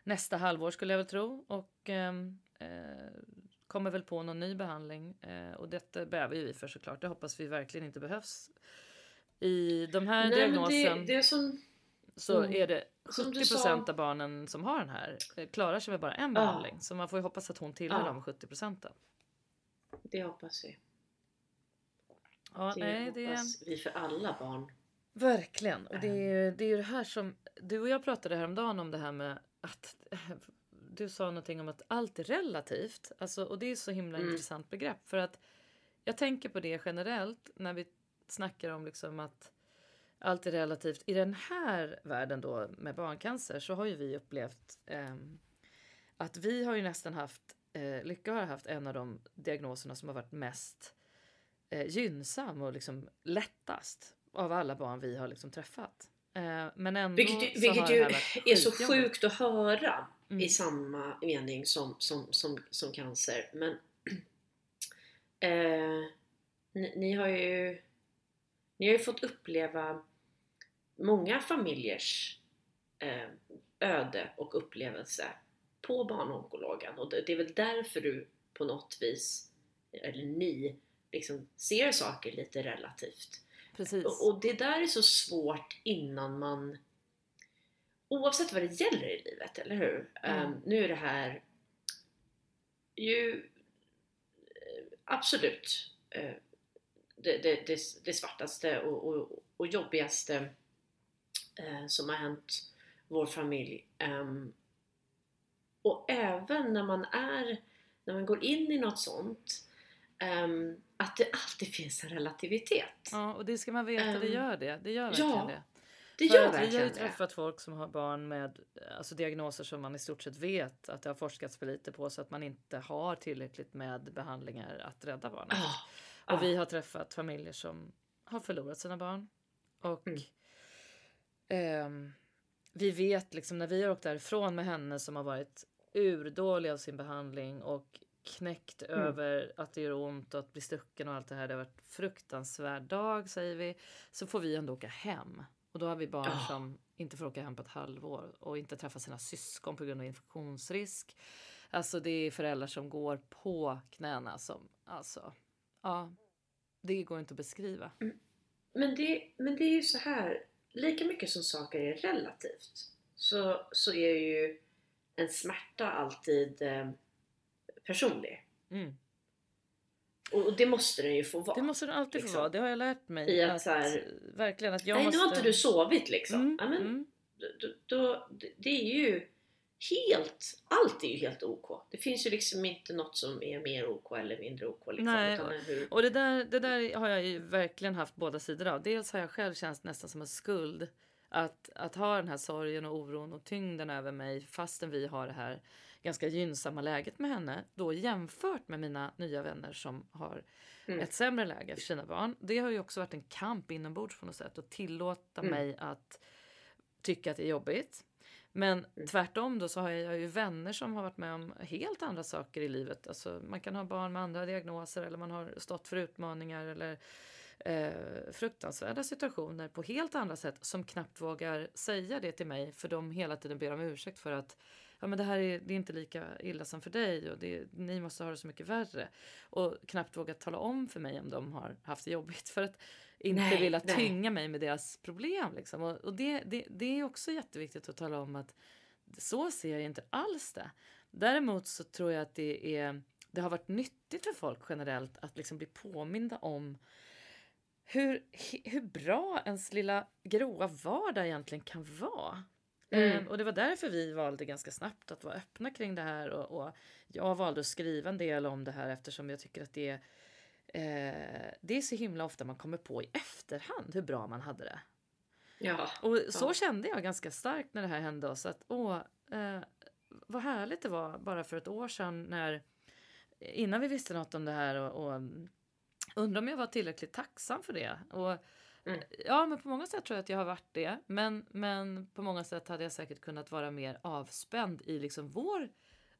nästa halvår skulle jag väl tro och ehm, eh, kommer väl på någon ny behandling eh, och detta behöver vi för såklart. Det hoppas vi verkligen inte behövs. I de här nej, diagnosen det, det som, så mm, är det 70 procent av barnen som har den här eh, klarar sig med bara en behandling. Så man får ju hoppas att hon tillhör ja. de 70 procenten.
Det hoppas vi.
Ja,
det
nej,
hoppas det... vi för alla barn.
Verkligen. Och det är, det är ju det här som... Du och jag pratade häromdagen om det här med att... Du sa någonting om att allt är relativt. Alltså, och det är så himla mm. intressant begrepp. För att jag tänker på det generellt när vi snackar om liksom att allt är relativt. I den här världen då med barncancer så har ju vi upplevt eh, att vi har ju nästan haft, eh, Lycka har haft en av de diagnoserna som har varit mest eh, gynnsam och liksom lättast av alla barn vi har liksom träffat. Eh, men ändå
vilket vilket ju är så sjukt att höra mm. i samma mening som, som, som, som cancer. Men eh, ni, ni, har ju ni har ju fått uppleva många familjers eh, öde och upplevelse på barnonkologen och det, det är väl därför du på något vis, eller ni, liksom ser saker lite relativt.
Precis.
Och, det där är så svårt innan man oavsett vad det gäller i livet, eller hur? Mm. Um, nu är det här ju eh, absolut uh, det, det, det, det, svartaste och, och, och jobbigaste uh, som har hänt vår familj. Um, och även när man är, när man går in i något sånt um, att det alltid finns en relativitet.
Ja, och det ska man veta, um, det gör det. Det gör verkligen
ja,
det.
Det gör verkligen
Vi har ju träffat folk som har barn med alltså diagnoser som man i stort sett vet att det har forskats för lite på så att man inte har tillräckligt med behandlingar att rädda barnet. Oh, och oh. vi har träffat familjer som har förlorat sina barn. Och mm. eh, vi vet liksom när vi har åkt därifrån med henne som har varit urdålig av sin behandling och knäckt mm. över att det gör ont och att bli stucken och allt det här. Det har varit fruktansvärd dag säger vi. Så får vi ändå åka hem. Och då har vi barn oh. som inte får åka hem på ett halvår och inte träffa sina syskon på grund av infektionsrisk. Alltså det är föräldrar som går på knäna som alltså, ja, det går inte att beskriva. Mm.
Men det, men det är ju så här, lika mycket som saker är relativt så, så är ju en smärta alltid eh, personlig. Mm. Och det måste den ju få vara.
Det måste den alltid liksom. få vara. Det har jag lärt mig.
I att, att här,
verkligen att jag
nej,
måste...
nu har inte du sovit liksom. Mm, ja, men, mm. då, då, det är ju helt, allt är ju helt OK. Det finns ju liksom inte något som är mer OK eller mindre OK. Liksom,
Nej, och det där, det där har jag ju verkligen haft båda sidor av. Dels har jag själv känt nästan som en skuld att, att ha den här sorgen och oron och tyngden över mig fastän vi har det här ganska gynnsamma läget med henne då jämfört med mina nya vänner som har mm. ett sämre läge för sina barn. Det har ju också varit en kamp inombords på något sätt att tillåta mm. mig att tycka att det är jobbigt. Men mm. tvärtom då så har jag ju vänner som har varit med om helt andra saker i livet. Alltså man kan ha barn med andra diagnoser eller man har stått för utmaningar eller eh, fruktansvärda situationer på helt andra sätt som knappt vågar säga det till mig för de hela tiden ber om ursäkt för att ja, men det här är, det är inte lika illa som för dig och det, ni måste ha det så mycket värre. Och knappt vågat tala om för mig om de har haft det jobbigt för att inte nej, vilja nej. tynga mig med deras problem. Liksom. Och, och det, det, det är också jätteviktigt att tala om att så ser jag inte alls det. Däremot så tror jag att det, är, det har varit nyttigt för folk generellt att liksom bli påminda om hur, hur bra ens lilla gråa vardag egentligen kan vara. Mm. Um, och det var därför vi valde ganska snabbt att vara öppna kring det här och, och, jag valde att skriva en del om det här eftersom jag tycker att det eh, det är så himla ofta man kommer på i efterhand hur bra man hade det.
Ja.
Och så
Ja.
kände jag ganska starkt när det här hände oss. Att åh, eh, vad härligt det var bara för ett år sedan när innan vi visste något om det här och, och undrar om jag var tillräckligt tacksam för det. Och,
Mm.
Ja, men på många sätt tror jag att jag har varit det. Men, men på många sätt hade jag säkert kunnat vara mer avspänd i liksom vår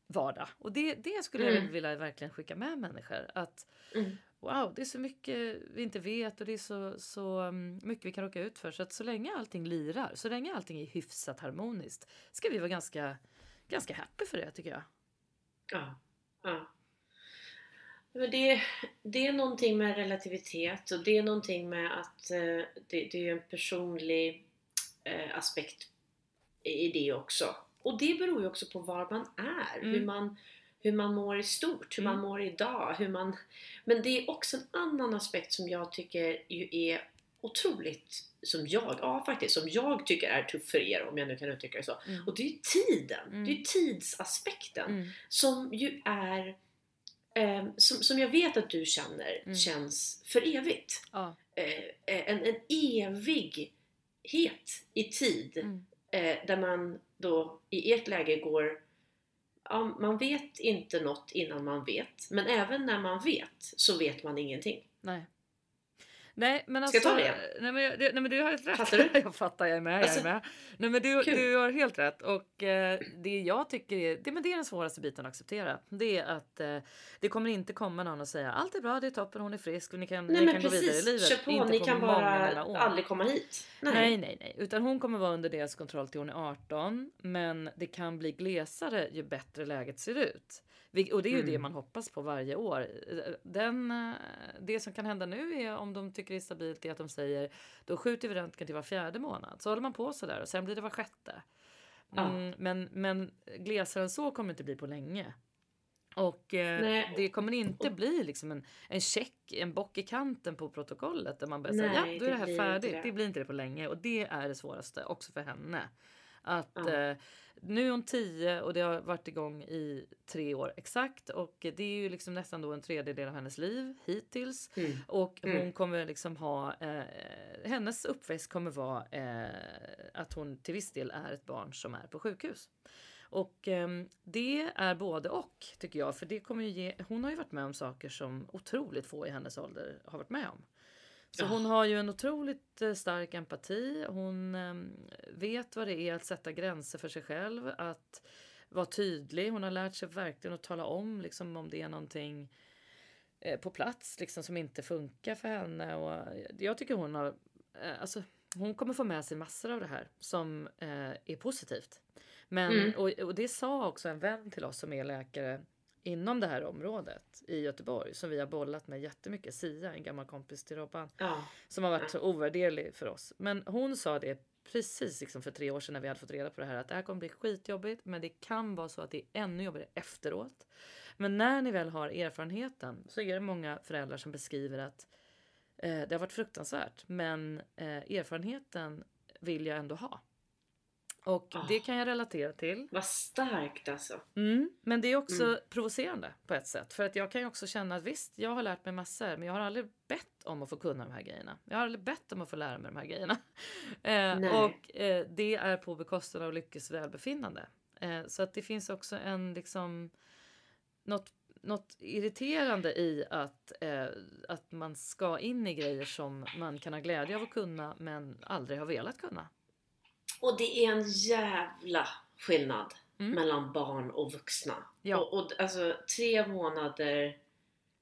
vardag. Och det, det skulle jag
Mm.
vilja verkligen skicka med människor. Att
Mm.
wow, det är så mycket vi inte vet och det är så, så um, mycket vi kan råka ut för. Så att så länge allting lirar, så länge allting är hyfsat harmoniskt ska vi vara ganska, ganska happy för det tycker jag.
Ja. ja. Men det, det är någonting med relativitet och det är någonting med att eh, det, det är en personlig eh, aspekt i det också. Och det beror ju också på var man är,
Mm.
hur, man, hur man mår i stort, hur man
Mm.
mår idag. Hur man, men det är också en annan aspekt som jag tycker ju är otroligt, som jag, ja faktiskt, som jag tycker är tuff för er om jag nu kan uttrycka det så.
Mm.
Och det är ju tiden,
Mm.
det är ju tidsaspekten
Mm.
som ju är eh, som, som jag vet att du känner
Mm.
känns för evigt.
Ja.
Eh, en, en evighet i tid
Mm.
eh, där man då i ert läge går ja, man vet inte något innan man vet men även när man vet så vet man ingenting.
Nej. Nej men
Ska
alltså.
jag ta det?
Nej men, det, nej men du har rätt.
Fattar du?
jag fattar, jag är med.
Alltså,
jag är med. Nej men du,
kul.
du har helt rätt. Och eh, det jag tycker är, det, men det är den svåraste biten att acceptera. Det är att eh, det kommer inte komma någon och säga allt är bra, det är toppen, hon är frisk och ni kan,
Nej
ni
men
kan gå vidare i
precis,
livet.
kör på,
Inte
ni kan
många,
bara
många
aldrig komma hit.
Nej, nej, nej. Utan hon kommer vara under deras kontroll till hon är 18. Men det kan bli glesare ju bättre läget ser ut. Och det är ju
Mm.
det man hoppas på varje år. Den, eh, det som kan hända nu är om de tycker det är stabilt är att de säger då skjuter vi röntgen till var fjärde månad. Så håller man på sådär och sen blir det var sjätte.
Ja.
Mm, men, men glesare än så kommer det inte bli på länge. Och eh, det kommer inte bli liksom en, en check, en bock i kanten på protokollet där man börjar säga
Nej,
ja, då är det här färdigt.
det.
Det. blir inte det på länge och det är det svåraste också för henne. Att
Ja.
eh, nu är hon 10 och det har varit igång i tre år exakt och det är ju liksom nästan då en tredjedel av hennes liv hittills.
Mm.
Och hon
Mm.
kommer liksom ha, eh, hennes uppväxt kommer vara eh, att hon till viss del är ett barn som är på sjukhus. Och ehm, det är både och tycker jag, för det kommer ju ge, hon har ju varit med om saker som otroligt få i hennes ålder har varit med om. Så hon har ju en otroligt eh, stark empati. Hon ehm, vet vad det är att sätta gränser för sig själv, att vara tydlig. Hon har lärt sig verkligen att tala om liksom, om det är någonting eh, på plats liksom, som inte funkar för henne. Och jag tycker hon har, eh, alltså, hon kommer få med sig massor av det här som eh, är positivt. Men,
Mm.
och, och det sa också en vän till oss som är läkare inom det här området i Göteborg som vi har bollat med jättemycket. Sia, en gammal kompis till Robban
Ja.
som har varit så ovärderlig för oss. Men hon sa det precis liksom för tre år sedan när vi hade fått reda på det här att det här kommer bli skitjobbigt men det kan vara så att det är ännu jobbigare efteråt. Men när ni väl har erfarenheten så är det många föräldrar som beskriver att eh, det har varit fruktansvärt men eh, erfarenheten vill jag ändå ha. Och
Ah.
det kan jag relatera till.
Vad starkt alltså.
Mm, men det är också
Mm.
provocerande på ett sätt. För att jag kan ju också känna att visst, jag har lärt mig massor, men jag har aldrig bett om att få kunna de här grejerna. Jag har aldrig bett om att få lära mig de här grejerna. Eh, och eh, det är på bekostnad av Lyckes välbefinnande. Eh, så att det finns också en liksom något, något irriterande i att, eh, att man ska in i grejer som man kan ha glädje av att kunna men aldrig har velat kunna.
Och det är en jävla skillnad
Mm.
mellan barn och vuxna.
Ja.
Och, och alltså tre månader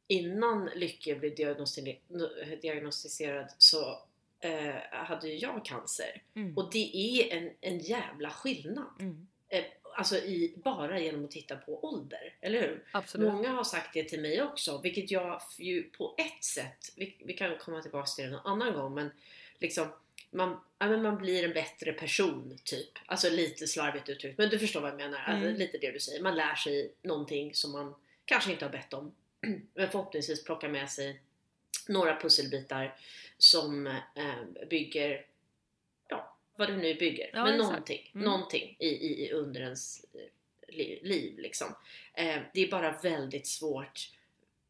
innan Lycke blev diagnosti- diagnostiserad så eh, hade ju jag cancer.
Mm.
Och det är en, en jävla skillnad.
Mm.
Eh, alltså i, bara genom att titta på ålder, eller hur?
Absolut.
Många har sagt det till mig också, vilket jag ju på ett sätt, vi, vi kan komma tillbaka till det någon annan gång, men liksom man, ja, men man blir en bättre person, typ. Alltså lite slarvigt uttryckt, men du förstår vad jag menar. Alltså,
Mm.
lite det du säger. Man lär sig någonting som man kanske inte har bett om, men förhoppningsvis plockar med sig några pusselbitar som eh, bygger, ja, vad det nu bygger.
Ja,
men
exakt.
någonting,
Mm.
någonting i, i, i under ens eh, li- liv liksom. Eh, det är bara väldigt svårt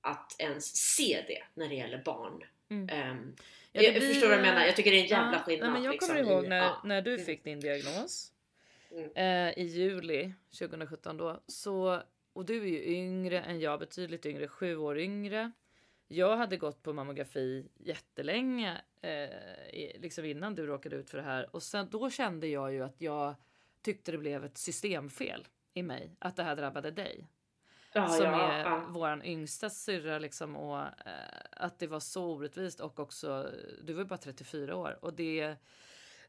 att ens se det när det gäller barn.
Mm.
Ehm,
Ja,
jag
blir-
förstår vad du menar. Jag tycker det är en jävla
Ja,
skillnad.
Nej, men jag
liksom,
kommer ihåg när,
ja.
när du
Mm.
fick din diagnos
Mm.
eh, i juli 2017 då. Så, och du är ju yngre än jag, betydligt yngre, sju år yngre. Jag hade gått på mammografi jättelänge, eh, liksom innan du råkade ut för det här. Och sen, då kände jag ju att jag tyckte det blev ett systemfel i mig, att det här drabbade dig
Ja,
som
ja,
är
ja.
våran yngsta syrra liksom och eh, att det var så orättvist och också du var ju bara 34 år och det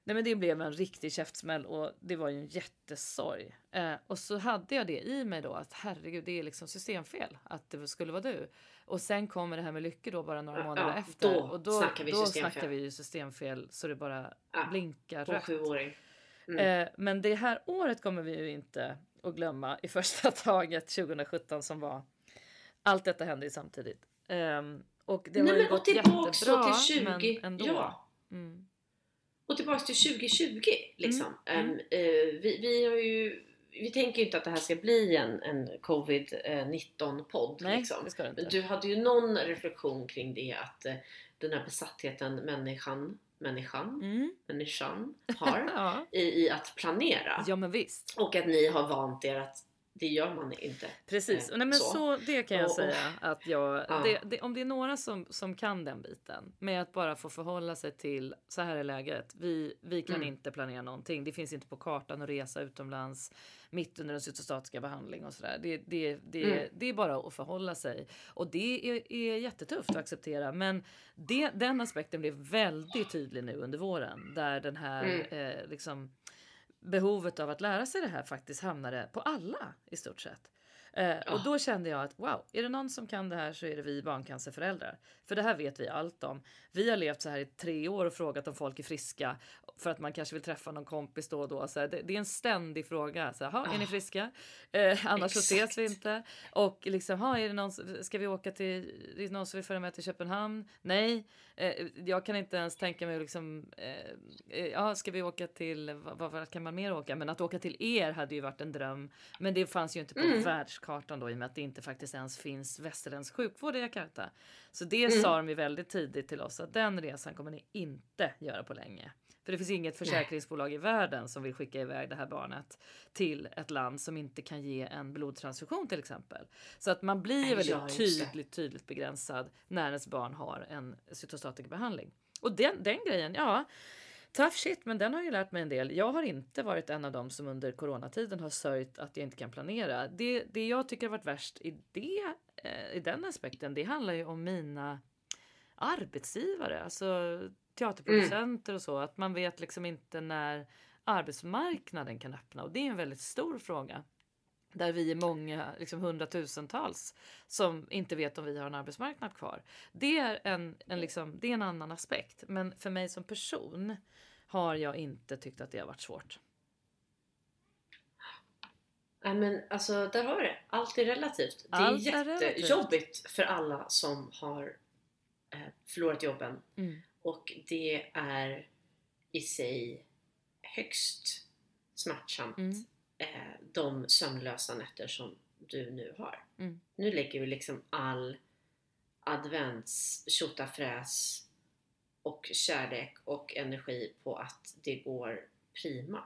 Nej men det blev en riktig käftsmäll och det var ju en jättesorg. Eh, och så hade jag det i mig då att herregud det är liksom systemfel att det skulle vara du. Och sen kommer det här med Lycke då bara några
Ja,
månader
ja,
efter.
då
och då
snackar vi
då
systemfel.
snackar vi ju systemfel så det bara
Ja,
blinkar rött.
sjuåring.
Eh, men det här året kommer vi ju inte att glömma i första taget 2017 som var. Allt detta hände ju samtidigt. Ehm, och det
Nej,
har ju
men
gått jättebra
till 20.
men ändå.
Ja.
Mm.
Och tillbaks till 2020 liksom.
Mm,
Ehm, eh, vi, vi har ju vi tänker ju inte att det här ska bli en, en covid-19 podd.
Nej,
liksom. du hade ju någon reflektion kring det att eh, den här besattheten människan, människan,
Mm.
människan har
Ja.
i, i att planera.
ja men visst.
Och att ni har vant er att det gör man inte.
Precis,
Eh,
Nej, men så.
så.
det kan jag
Och-
säga att jag,
Ja.
det, det, om det är några som, som kan den biten med att bara få förhålla sig till så här är läget. Vi, vi kan
Mm.
inte planera någonting. Det finns inte på kartan att resa utomlands mitt under den cytostatiska behandling och sådär. Det, det, det,
Mm.
det är bara att förhålla sig och det är, är jättetufft att acceptera. Men det, den aspekten blev väldigt tydlig nu under våren där den här
Mm.
eh, liksom behovet av att lära sig det här faktiskt hamnade på alla i stort sett. Eh, och då kände jag att wow, är det någon som kan det här så är det vi barncancerföräldrar. För det här vet vi allt om. Vi har levt så här i tre år och frågat om folk är friska för att man kanske vill träffa någon kompis då och då. Så här, det, det är en ständig fråga. Så här, "Ha, är ni
Ah.
friska? Eh, annars så ses
Exakt.
vi inte. Och liksom, ha, är det någon, ska vi åka till, är det någon som vill följa med till Köpenhamn? Nej, eh, jag kan inte ens tänka mig liksom, eh, eh, ja, ska vi åka till, vad, vad, vad kan man mer åka? Men att åka till er hade ju varit en dröm. Men det fanns ju inte på
Mm.
världskartan då i och med att det inte faktiskt ens finns västerländsk sjukvård i Jakarta. Så det
Mm.
sa de ju väldigt tidigt till oss att den resan kommer ni inte göra på länge. För det finns inget försäkringsbolag i världen som vill skicka iväg det här barnet till ett land som inte kan ge en blodtransfusion till exempel. Så att man blir väldigt tydligt, tydligt begränsad när ens barn har en cytostatikabehandling. Och den, den grejen, ja, tough shit, men den har ju lärt mig en del. Jag har inte varit en av dem som under coronatiden har sörjt att jag inte kan planera. Det, det jag tycker har varit värst i, det, eh, i den aspekten, det handlar ju om mina arbetsgivare, alltså teaterproducenter och så, att man vet liksom inte när arbetsmarknaden kan öppna och det är en väldigt stor fråga. Där vi är många, liksom hundratusentals, som inte vet om vi har en arbetsmarknad kvar. Det är en, en, liksom, det är en annan aspekt. Men för mig som person har jag inte tyckt att det har varit svårt.
Nej men alltså där har vi det. Allt är relativt. Det
Allt
är jättejobbigt för alla som har eh, förlorat jobben.
Mm.
Och det är i sig högst smärtsamt.
Mm.
Eh, de sömnlösa nätter som du nu har.
Mm.
Nu lägger vi liksom all advents tjotafräs och kärlek och energi på att det går prima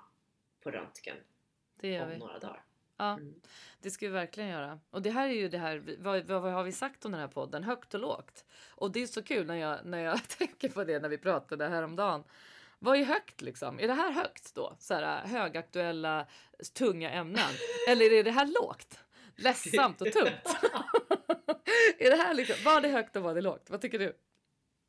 på röntgen om
vi.
några dagar.
Ja,
Mm.
det ska vi verkligen göra. Och det här är ju det här, vad, vad, har vi sagt om den här podden? Högt och lågt. Och det är så kul när jag, när jag tänker på det när vi pratade häromdagen. Vad är högt liksom? Är det här högt då? Så här högaktuella, tunga ämnen? Eller är det här lågt? Ledsamt och tungt? är det här liksom, vad är högt och vad är lågt? Vad tycker du?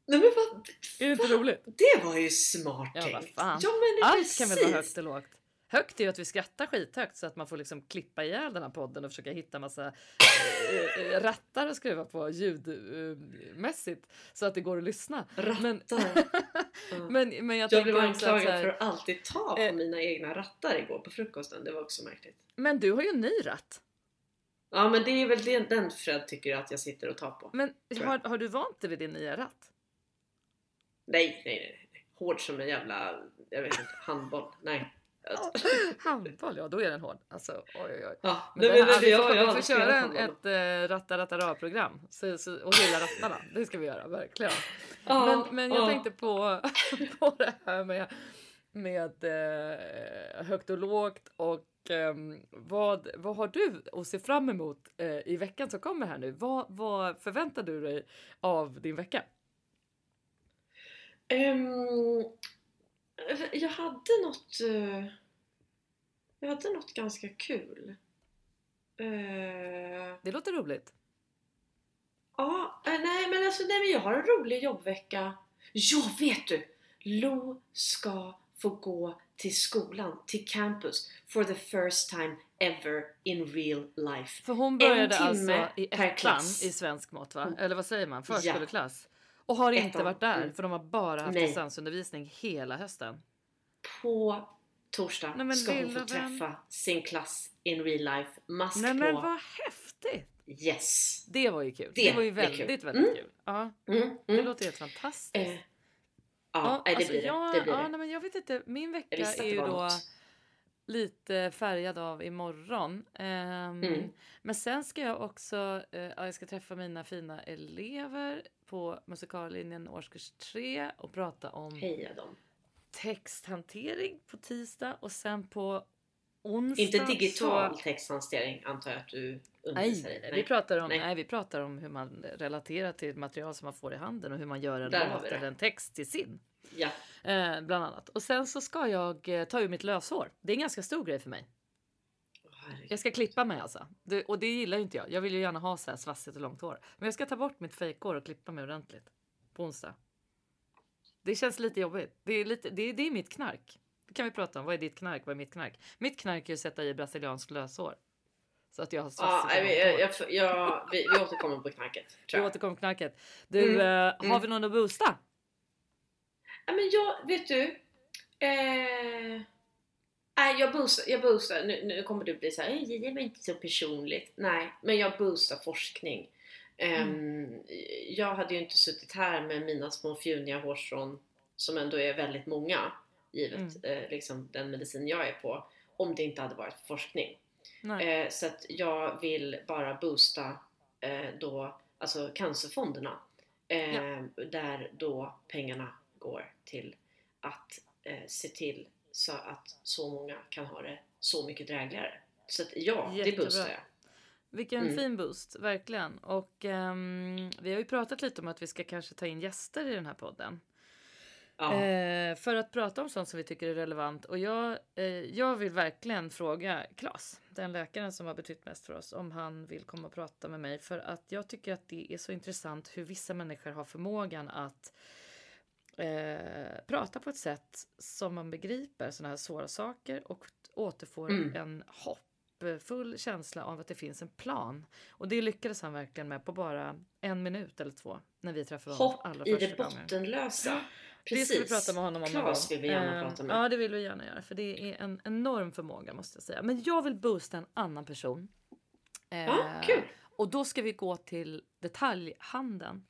Nej men vad,
Är det inte roligt?
det var ju smart
Ja,
tänkt! Ja men det
Allt
precis!
kan väl vara högt och lågt? Högt är ju att vi skrattar skithögt så att man får liksom klippa ihjäl den här podden och försöka hitta massa eh, rattar att skruva på ljudmässigt så att det går att lyssna. Men,
Rattar. Ja.
men, men jag
jag blev anklagad för att alltid ta på
eh,
mina egna rattar igår på frukosten. Det var också märkligt.
Men du har ju en ny ratt.
Ja men det är väl den, den Fred tycker att jag sitter och tar på.
Men har, har du vant dig vid din nya ratt?
Nej, nej, nej. nej. Hård som en jävla, jag vet inte, handboll. Nej.
handboll, ja då är den hård. Alltså, oj, oj, oj.
Ja,
Men
nej,
den här, vi
jag-
får,
jag
vi får köra en, ett äh, ratta ratta ra-program så, så, och hylla rattarna. Det ska vi göra, verkligen.
Ja,
men, men jag
ja.
tänkte på, på det här med, med eh, högt och lågt och ehm, vad, vad har du att se fram emot eh, i veckan som kommer här nu? Vad, vad förväntar du dig av din vecka?
Ehm, jag hade något... eh, jag hade något ganska kul. Eh,
Det låter roligt.
ja, eh, nej men alltså nej men jag har en rolig jobbvecka. Ja, vet du! Lo ska få gå till skolan, till campus, for the first time ever in real life.
För hon började alltså i ettan i svensk mått va?
Mm.
Eller vad säger man?
Ja.
Och har inte varit där
Mm.
för de har bara haft
Nej.
distansundervisning hela hösten.
På torsdag
Nej,
ska hon få
vän.
träffa sin klass in real life. Mask
Nej
på.
men vad häftigt!
Yes!
Det var ju kul. Det,
Det
var ju
blir
väldigt,
kul.
väldigt
Mm.
kul. Ja,
Mm,
det
mm.
låter helt fantastiskt.
Eh, ja, nej, det
alltså,
blir det.
jag-
det, blir
ja,
det.
nej, men jag vet inte. Min vecka är
det
ju då
något.
lite färgad av imorgon.
Mm.
Men sen ska jag också ja, jag ska träffa mina fina elever på musikallinjen årskurs 3 och prata om texthantering på tisdag och sen på onsdag
Inte digital
så...
texthantering antar jag att du undervisar i.
Nej, vi pratar, om,
Nej.
nej. vi pratar om hur man relaterar till material som man får i handen och hur man gör en låt
det.
eller en text till sin.
Ja.
Eh, bland annat. Och sen så ska jag eh, ta ur mitt löshår. Det är en ganska stor grej för mig.
Herregud.
Jag ska klippa mig alltså. Det, och det gillar ju inte jag. Jag vill ju gärna ha så här svassigt och långt hår. Men jag ska ta bort mitt fejkhår och klippa mig ordentligt. På onsdag. Det känns lite jobbigt. Det är, lite, det, är- det är mitt knark. Det kan vi prata om. Vad är ditt knark? Vad är mitt knark? Mitt knark är att sätta i brasiliansk löshår. Så att jag har långt hår.
jag, jag, jag, vi, vi återkommer på knarket.
Vi återkommer till knarket. Du,
Mm,
eh, har
mm.
vi någon att boosta?
Ja, men jag, vet du? Eh, nej, jag boostar. Jag boostar. Nu, nu kommer du bli så här, "Ej, det var inte så personligt. Nej, men jag boostar forskning. Ehm, Jag hade ju inte suttit här med mina små fjuniga hårstrån som ändå är väldigt många givet eh, liksom, den medicin jag är på om det inte hade varit för forskning. Eh, så att jag vill bara boosta eh, då, alltså cancerfonderna. Eh,
Ja.
Där då pengarna går till att eh, se till så att så många kan ha det så mycket drägligare. Så att ja, det
Jättebra.
boostar jag.
Vilken
Mm.
fin boost, verkligen. Och ehm, vi har ju pratat lite om att vi ska kanske ta in gäster i den här podden.
Ja.
Eh, för att prata om sånt som vi tycker är relevant. Och jag, eh, jag vill verkligen fråga Klas, den läkaren som har betytt mest för oss, om han vill komma och prata med mig. För att jag tycker att det är så intressant hur vissa människor har förmågan att eh, prata på ett sätt som man begriper sådana här svåra saker och återfår
Mm.
en hoppfull känsla av att det finns en plan. Och det lyckades han verkligen med på bara en minut eller två när vi träffade honom
Hopp
allra
i
första
det
gången.
bottenlösa.
Det ska vi prata med honom om.
Klas vill vi gärna
Ehm,
prata med.
Ja, det vill vi gärna göra för det är en enorm förmåga måste jag säga. Men jag vill boosta en annan person.
Ja,
Eh,
kul!
och då ska vi gå till detaljhandeln.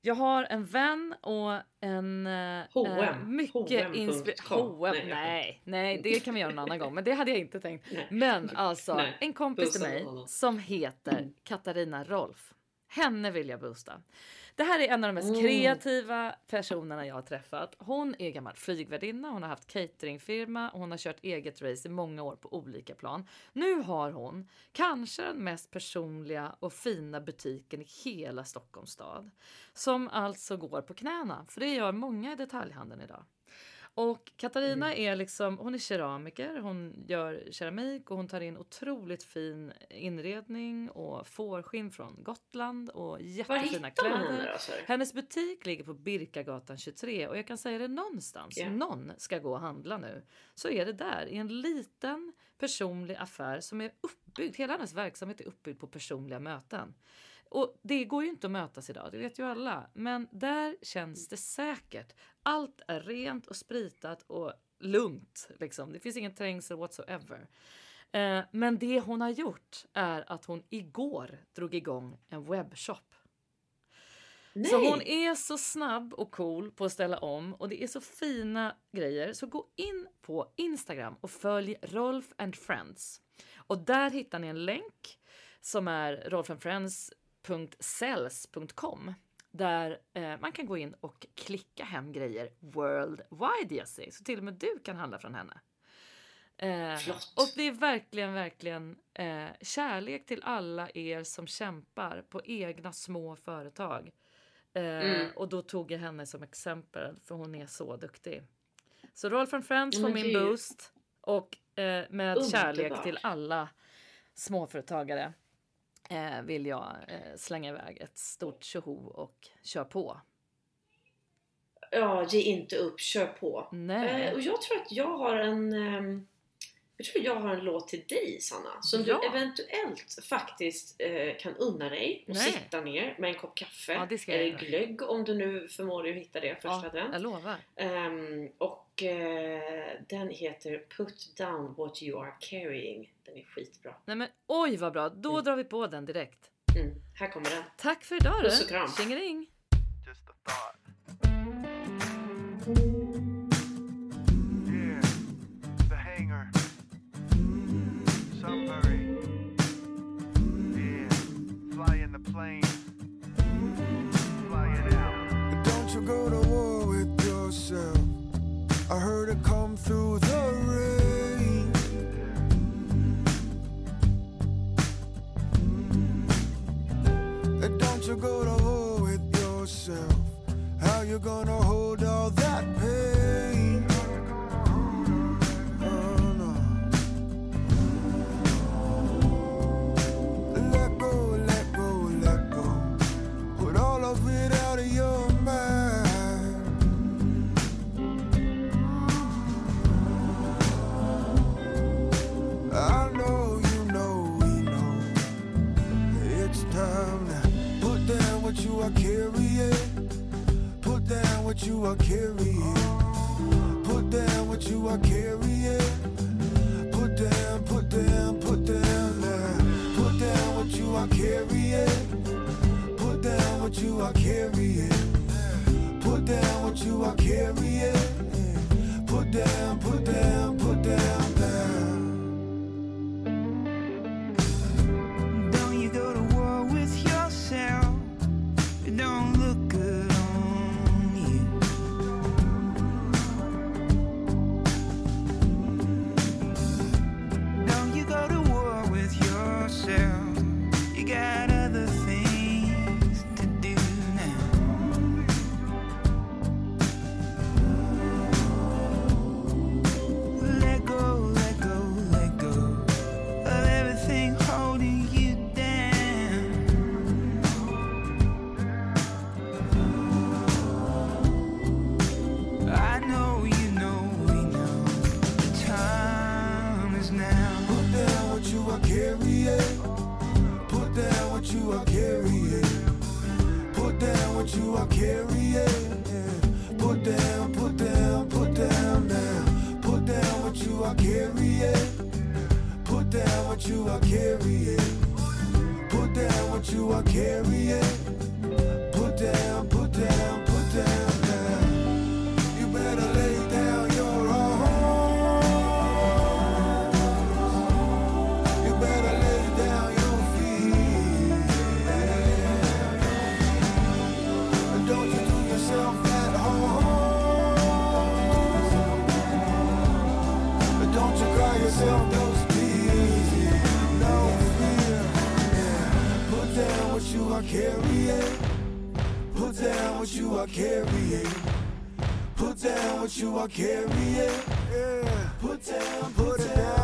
Jag har en vän och en eh,
H&M.
eh, mycket
H&M.com.
inspirerande...
Nej,
Nej, det kan vi göra en annan gång. Men det hade jag inte tänkt.
Nej.
Men alltså,
Nej,
en kompis till
boosta
mig som heter Katarina Rolf. Henne vill jag boosta. Det här är en av de mest
Mm.
kreativa personerna jag har träffat. Hon är gammal flygvärdinna, hon har haft cateringfirma och hon har kört eget race i många år på olika plan. Nu har hon kanske den mest personliga och fina butiken i hela Stockholms stad. Som alltså går på knäna, för det gör många i detaljhandeln idag. Och Katarina är liksom, hon är keramiker, hon gör keramik och hon tar in otroligt fin inredning och fårskinn från Gotland och jättefina kläder.
du?
Hennes butik ligger på Birkagatan 23 och jag kan säga det någonstans,
Ja.
någon ska gå och handla nu, så är det där i en liten personlig affär som är uppbyggd, hela hennes verksamhet är uppbyggd på personliga möten. Och det går ju inte att mötas idag, det vet ju alla. Men där känns det säkert. Allt är rent och spritat och lugnt. Liksom. Det finns ingen trängsel whatsoever. Eh, men det hon har gjort är att hon igår drog igång en webbshop.
Nej.
Så hon är så snabb och cool på att ställa om och det är så fina grejer. Så gå in på Instagram och följ Rolf and Friends. Och där hittar ni en länk som är rolfandfriends.cells.com där eh, man kan gå in och klicka hem grejer worldwide Jessie. Så till och med du kan handla från henne. Eh, och det är verkligen, verkligen eh, kärlek till alla er som kämpar på egna små företag. Eh,
Mm.
Och då tog jag henne som exempel för hon är så duktig. Så Rolf and Friends får
men
min boost och eh, med kärlek
Underbart.
till alla småföretagare eh, vill jag eh, slänga iväg ett stort tjoho och kör på.
Ja, ge inte upp, kör på.
Nej.
Eh, och jag tror att jag har en ehm, jag tror jag har en låt till dig Sanna som
Ja.
du eventuellt faktiskt eh, kan unna dig och
Nej.
sitta ner med en kopp kaffe
Ja,
eller glögg om du nu förmår att hitta det första
Ja,
advent.
jag lovar.
Ehm, och eh, den heter Put down what you are carrying. Den är skitbra.
Nej men oj vad bra, då
Mm.
drar vi på den direkt.
Mm, här kommer den.
Tack för idag du.
Puss och kram.
Tjingeling.
Just a thought. Yeah, the hangar. Sunbury. Yeah, flying the plane.
Don't you go to war with yourself. How you gonna hold all that pain? What you are carrying. Put down what you are carrying. Put down, put down, put down now. Put down what you are carrying. Put down what you are carrying. Put down what you are carrying. Put down, put down, put down now. Are carrying. Put down what you are carrying. Put down what you are carrying. Yeah. Put down, put down, down,